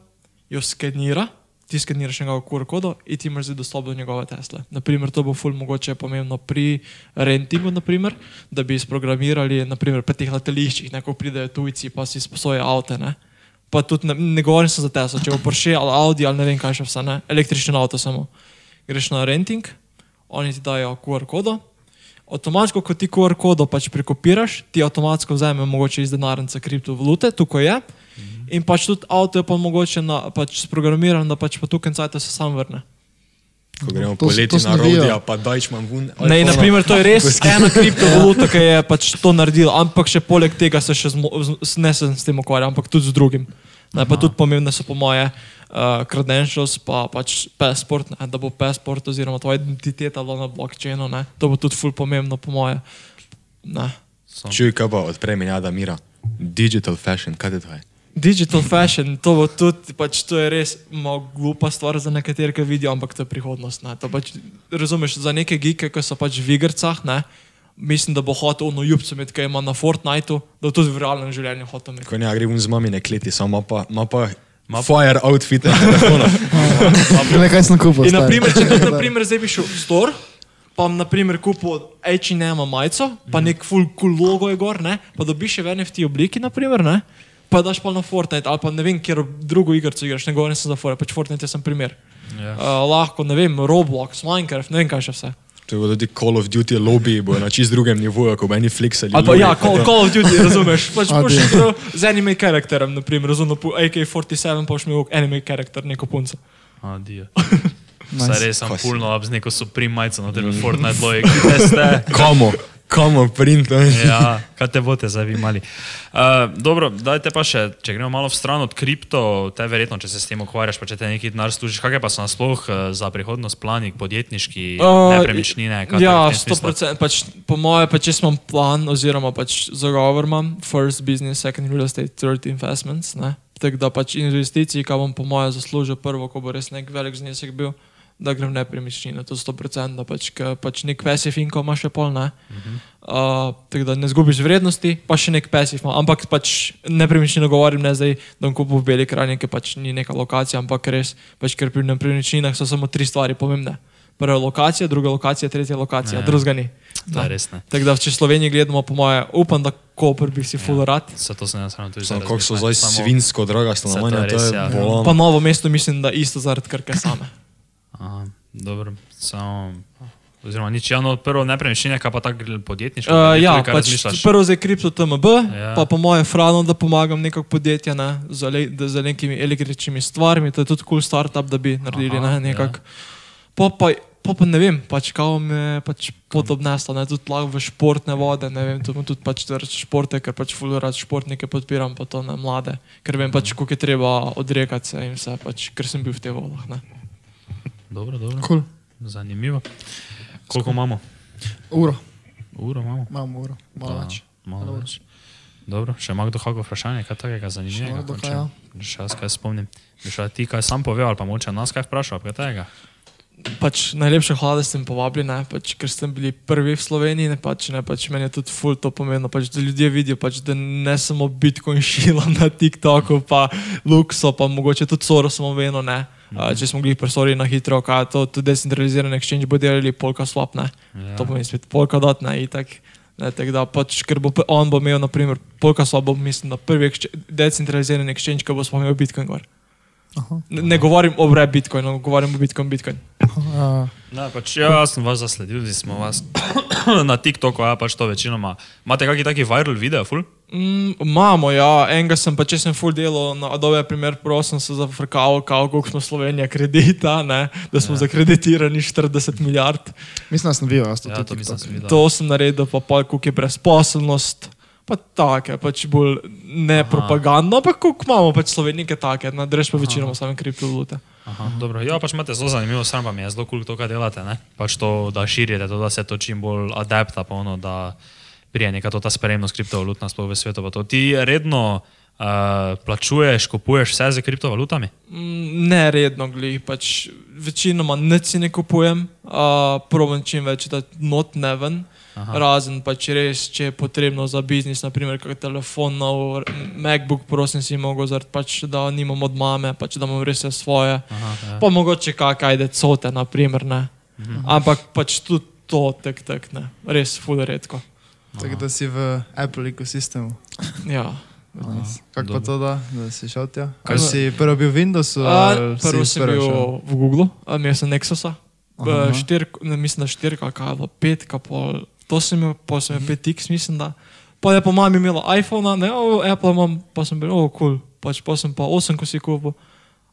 jo skenira ti skeniraš njegovo QR kodo in ti imaš zdaj dostop do njegove Tesle. Naprimer, to bo ful mogoče pomembno pri rentingu, naprimer, da bi sprogramirali, naprimer, pri teh letališčih, neko pridejo tujci, pa si sposoje avto, ne. Pa tudi ne, ne govorim samo za Tesla, če bo Porsche ali Audi ali ne vem kaj še vse, ne, električni avto samo. Greš na renting, oni ti dajo QR kodo, avtomatsko, ko ti QR kodo pač prekopiraš, ti avtomatsko vzame mogoče iz denarnice kriptovalute, tukaj je. In pač tudi avto je pa mogoče na, pač sprogramiran, da pač po tukaj cajt se sam vrne. Ko gremo To poleti to sem na videl. rodija, pa dajč manj vun. Ne, naprimer, to je res ena kriptovaluta, ki je pač to naredila, ampak še poleg tega se še zmo, z, ne se s tem ukvarjam, ampak tudi z drugim. Ne, pa tudi pomembne so po moje uh, credentials, pa pač passport, ne, da bo passport oziroma tvoja identiteta bila na blockchainu, ne, to bo tudi ful pomembno po moje. Ne. Čuj, kaj pa odpre menjada mira. Digital fashion, kaj je to? Digital fashion, to bo tudi, pač to je res glupa stvar za nekatere, ki vidijo, ampak to je prihodnost. Ne. To pač, razumeš, za neke gike, ki so pač v igrcah, ne, mislim, da bo hotel ono jubce imeti, ki ima na Fortniteu, da bo tudi v realnem življenju hotel imeti. Ko ne gre vun z mami ne kleti, samo pa, ima pa, ima fire outfit na telefonu. Nekaj sem kupil. In naprimer, če tudi naprimer, zdaj bi šel v store, pa bom naprimer kupil H&M majico, pa nek full cool logo je gor, ne, pa dobiš še v NFT obliki, naprimer, ne, pa daš pa na Fortnite ali pa ne vem, kjer drugo igrico igraš, ne govorim sem za Fortnite, pač Fortnite je sem primer. Ja. Uh, lahko, ne vem, Roblox, Minecraft, ne vem kaj še vse. To je tudi Call of Duty lobby, bo na čist drugem nivoju, ko bo eni fliksali. Ali pa ja, Call, Call of Duty, razumeš, pač boš di. igral z anime karakterem, naprimer, razumno, po AK-47 pa boš imel anime karakter, neko punco. Adijo. Nice. Saj res sem pulno ab z neko Supreme majico, no tebe Fortnite lojek, veste. Kamo, kamo print. Ja, kaj te boste zdaj vi mali. Uh, dobro, dajte pa še, če gremo malo v stran od kripto, te verjetno, če se s tem ukvarjaš, pa če te neki denar služiš, kakšne pa so nasploh uh, za prihodnost plani, podjetniški, uh, nepremičnine? Ja, v tem sto smislu? procent. Pač, po moje, pa če imam plan, oziroma pač zagovor imam, first business, second real estate, third investments. ne. Tako da pač investicij, ki bom po moje zaslužil prvo, ko bo res nek velik znesek bil, da grem nepremičnine, to procent, da pač, ke pač nek passive income ima še pol, ne. Uh, tako da ne zgubiš vrednosti, pa še nek passive ima. Ampak pač nepremičnino govorim ne zdaj, da bom kupil v Beli krajini, ki pač ni neka lokacija, ampak res, pač ker pri nepremičninah so samo tri stvari pomembne. Prva je lokacija, druga lokacija, tretja lokacija, Ja. drugega ni. Da, res ne. Tako da, če Slovenijo gledamo, po moje, upam, da Koper bi si full rad. Zato se ne samo tudi Samo zdaj kako so zdaj svinsko draga Saj to stanovanja, je to res, je ja. bolan. Pa novo mesto mislim, da isto zaradi krke same. Aha, dobro, samo. Oziroma, nič, ja, no, prvo nepremičnine, kaj pa tako podjetniško. Uh, ja, tudi pač razmišljaš? prvo zdaj kripto TMB, Ja. ja. pa po moje frano, da pomagam nekako podjetja ne, z, ele, da- z nekimi električnimi stvarmi, to je tudi cool startup, da bi naredili Aha, ne, nekako. Ja. Po pa, po pa ne vem, pač kao me pač pot obnesla, ne, tudi lahko v športne vode, ne vem, tu imam tudi pač športe, ker pač full rad športnike podpiram, pa to ne mlade, ker vem pač, koliko je treba odrekati se in vse, pač, ker sem bil v teh vodah. Ne. Dobro, dobro. Cool. Zanimivo. Koliko imamo? Uro, Uro imamo. imam uro, malo Pa, več. Malo Malo več. Dobro, še ima kdo kako vprašanje, kaj takega zanimivega? Še kaj, ja. Še jaz kaj spomnim. Bi šel ti kaj sam povedal, ali pa moče nas kaj vprašal, kaj tega? Pač najlepša hvala, da ste me povabili, ne, pač, ker ste bili prvi v Sloveniji. Ne, pač, ne, pač, meni je tudi ful to pomembno, pač, da ljudje vidijo, pač, da ne samo Bitcoin šila na TikToku, pa Luxo, pa mogoče tudi Soros. Ne. Uh, če smo bili presori na hitro, kaj to, tudi decentralizirani exchange bo delali polka swap, ne. Ja. To pomeni spet polka dot, ne, itak. Ne, tako da, pač, ker bo on bo imel, naprimer, polka swap bo, mislim, da prvi exchange- decentralizirani exchange, ki bo sploh imel Bitcoin gor. Aha. Ne, ne govorim o bre Bitcoinu, govorim o Bitcoin, Bitcoin. Uh, Ja, pač, ja, sem vas zasledil, zdaj smo vas na TikToku, ja, pač to večinoma. Imate kakšen taki viral video, ful? Mm, Imamo, ja, enega sem pa, če sem full delal na Adobe primer, prosim se zafrkal, kako smo Slovenija kredita, ne, da smo ja. zakreditirani 40 milijard. mislim, da sem jaz to Ja, tudi to mislim, TikTok. sem videl. To sem naredil, pa pa koliko je brezposelnost, pa take, pač bolj ne Aha. propagandno, ampak koliko imamo pač Slovenike take, ne, dreš pa večinoma same kriptovalute. Aha, dobro. Ja, pač imate zelo zanimivo, sam pa mi je zelo kul cool to, kaj delate. Ne? Pač to, da širite, to, da se to čim bolj adapta, pa ono, da prije neka to ta spremnost kriptovalut nasploh v svetu. to. Ti redno uh, plačuješ, kupuješ vse z kriptovalutami? Mm, Ne redno, glej, pač večinoma nič si ne kupujem, uh, probujem čim več, da not ne ven. Aha. Razen pač res, če je potrebno za biznis, naprimer, kak telefon, nov MacBook, prosim si mogel, zaradi pač, da nimam od mame, pač, da imam res svoje. Aha, ja. Pa mogoče kak ajde cote, naprimer, ne. Mhm. Ampak pač tudi to tek tek, ne. Res ful redko. Tako da si v Apple ekosistemu. Ja. Kako pa to da, da si šel tja? Kaj si prvo bil v Windowsu? A, ali si Prvo sem prvo bil šel? v Google, imel sem Nexusa, Aha. štirk, ne, mislim, da štirka, kaj pa petka, pol, to sem imel, pa sem imel 5X, mislim, da. Pa je po mami imela iPhone, ne, o, Apple imam, pa sem bil, o, kul, cool. pač pa sem pa 8, ko si kupil.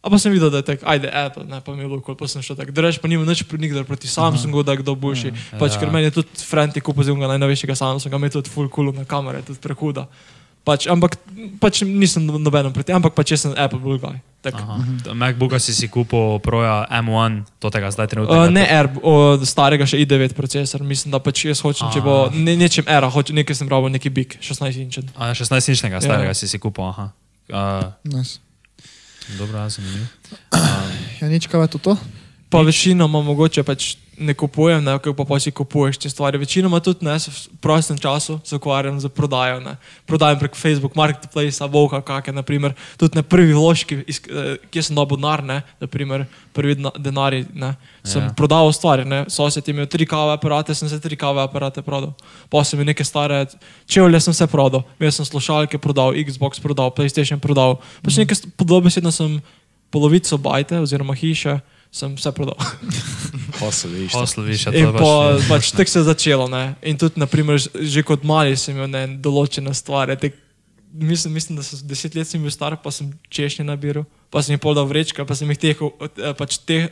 A pa sem videl, da je tak, ajde, Apple, ne, pa mi je bilo pa sem šel tako. Drugač pa nimam nič pri nikdar proti Samsungu, da kdo boljši. Pač, ker Ja. meni je tudi Franti kupil zunga najnovejšega Samsunga, ima tudi full cool na kamere, tudi prehuda. Pač, ampak pač nisem no- nobenem proti, ampak pač jaz sem Apple bil guy. Tak. Aha. MacBooka si si kupil proja M1, to tega zdaj trenutno. Uh, ne R, od starega še i9 procesor, mislim, da pač jaz hočem, če bo ne, nečem era, hočem nekaj sem bral, neki big, 16 inčen. A 16-inčnega starega Ja. si si kupil, aha. Uh, Nice. dobro, ja, zanimivo. Ja, nič kaj je to? to? Pa večinoma mogoče pač ne kupujem, ne, kako pa si kupuješ te stvari. Večinoma tudi ne, v prostem času se ukvarjam z prodajo. Ne. Prodajam prek Facebook Marketplace, Voka, kakšne, naprimer, tudi na prvi vložki, eh, kje sem dobil denar, ne, naprimer, prvi denarji, ne, sem Ja. ja. prodal stvari, ne, sosed je imel tri kave aparate, sem se tri kave aparate prodal. Pa sem imel neke stare čevlje, sem se prodal, imel sem slušalke prodal, Xbox prodal, PlayStation prodal, pač nekaj podobno sem polovico bajte oziroma hiše, sem vse prodal. Hosel, veš. Posl, viš, ja, to In je pa, pač tako se je začelo. Ne? In tudi, naprimer, že kot mali sem imel ne, določene stvari. Tek, mislim, mislim, da sem deset let sem bil star, pa sem češnje nabiral, pa sem jih podal vrečke, pa sem jih tehal, eh, pač teh,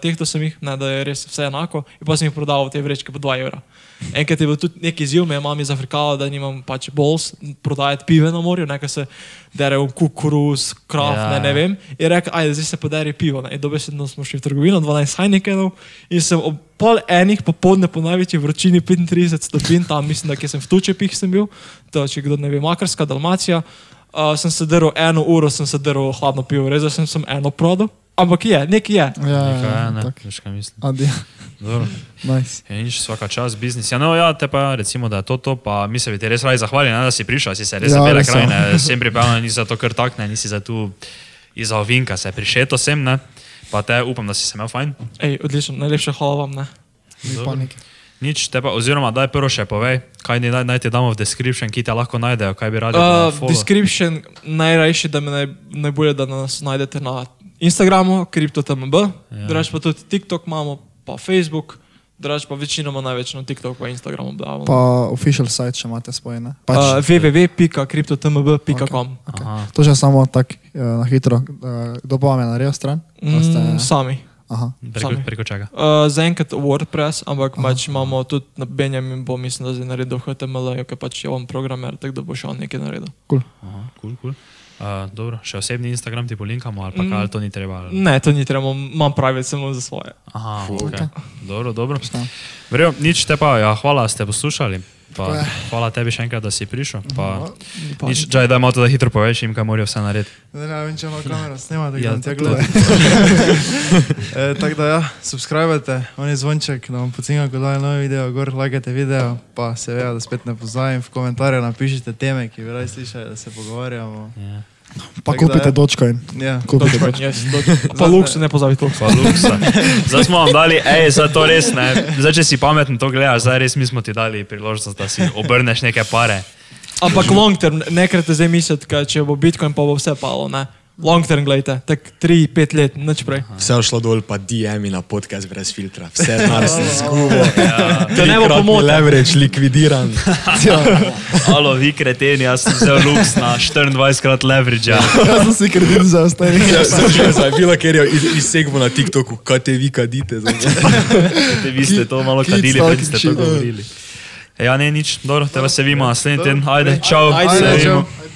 tehto sem jih, ne, da je res vse enako, in pa sem jih prodal v te vrečke po 2 evra. Enkrat je bil tudi neki izziv, me je mami zafrkala, da nimam pač bols prodajati pive na morju, nekaj se derejo kukuruz, kraft, Ja, ne, ne vem. In rekel, ajde, zdaj se podari pivo. Ne. In dobesedno smo šli v trgovino, 12 hajnikenov in sem ob pol enih popoldne po največji vročini 35 stopinj, tam mislim, da sem v Tučepih sem bil, to če kdo ne ve, Makarska, Dalmacija. Uh, sem se drl eno uro, sem se drl hladno pivo, res sem, sem eno prodal. Ampak je, nekaj je. Ja, Nekaj, ja, ne, tako. veš, kaj mislim. Adi, Dobro. nice. Ja, nič, vsaka čas, biznis. Ja, no, ja, te pa recimo, da je to to, pa mi se bi ti res radi zahvalili, ne, da si prišel, si se res Ja, ja, res, ja. krajine, sem pripravljen, nisi za to kar tak, ne, nisi za tu iza ovinka, se prišeto sem, ne, pa te upam, da si se imel fajn. Ej, odlično, najlepša hvala vam. Ne. Ni panike. Nič, te pa, oziroma daj prvo še povej, kaj ni, naj, naj ti damo v description, ki te lahko najdejo, kaj bi radi. da Uh, description najrajši, da me naj, najbolje, da nas najdete na Instagramu, CryptoTMB, ja. drugač pa tudi TikTok imamo, pa Facebook, drugač pa večinoma največ na TikTok pa Instagramu objavljamo. Pa official site še imate svoj, ne? Uh, Pač, www.cryptotmb.com okay. Aha. To že samo tako eh, na hitro. eh, Kdo pa vam je naredil stran? A ste- mm, Sami. Aha. Preko, Sami. preko čega? Uh, Zaenkrat WordPress, ampak pač imamo tudi na Benjamin, bo mislim, da zdaj naredil HTML, ker pač je on programer, tako da bo še on nekaj naredil. Cool. Aha, cool, cool. Uh, dobro, še osebni Instagram ti polinkamo, ali pa Mm. kaj, ali to ni treba. ali- Ne, to ni treba, imam private samo za svoje. Aha, Ok. okay. dobro, dobro. Verjel, nič te pa, ja, hvala, ste poslušali. Pa, hvala tebi še enkrat, da si prišel. Pa, Ni pa- nič, daj, daj malo to, da hitro poveš jim, kaj morajo vse narediti. Ne, ne vem, če ima kamera snema, da Ja, ga tja to- gleda. e, tako da ja, subskrbite, on je zvonček, da vam pocinga, ko daje nove video, gor lajkajte video, pa seveda, da spet ne pozdravim, v komentarje napišite teme, ki bi radi slišali, da se pogovarjamo. Ja. Pa Tako da kupite ja. Dogecoin. Ja. Kupite Dogecoin, Dogecoin. yes, Doge- Pa Lux, ne pozabi to. Pa luksa. Zdaj smo vam dali, hej, zdaj to res ne. Zdaj, če si pameten to gledaš, zdaj res mi smo ti dali priložnost, da si obrneš neke pare. Ampak long term, nekrat zdaj misliti, če bo Bitcoin, pa bo vse palo. Ne? Long term, gledajte, tak 3-5 let, nič prej. Vse je šlo dol, pa DM-i na podcast brez filtra. Vse denar sem zgubil. Da ne bo pomote. Leverage likvidiran. Alo, vi kreteni, jaz sem vzel luks na 24 krat leverage. Ja. Jaz sem si kredit za ostali. Ja, sem že zabila, ker je iz- izsekval na TikToku, kaj te vi kadite. Te vi ste to malo kadili, prej ste to govorili. Ja, ne, nič, dobro, tebe se vidimo naslednji teden. Ajde, čau, Ajde, se čau. vidimo.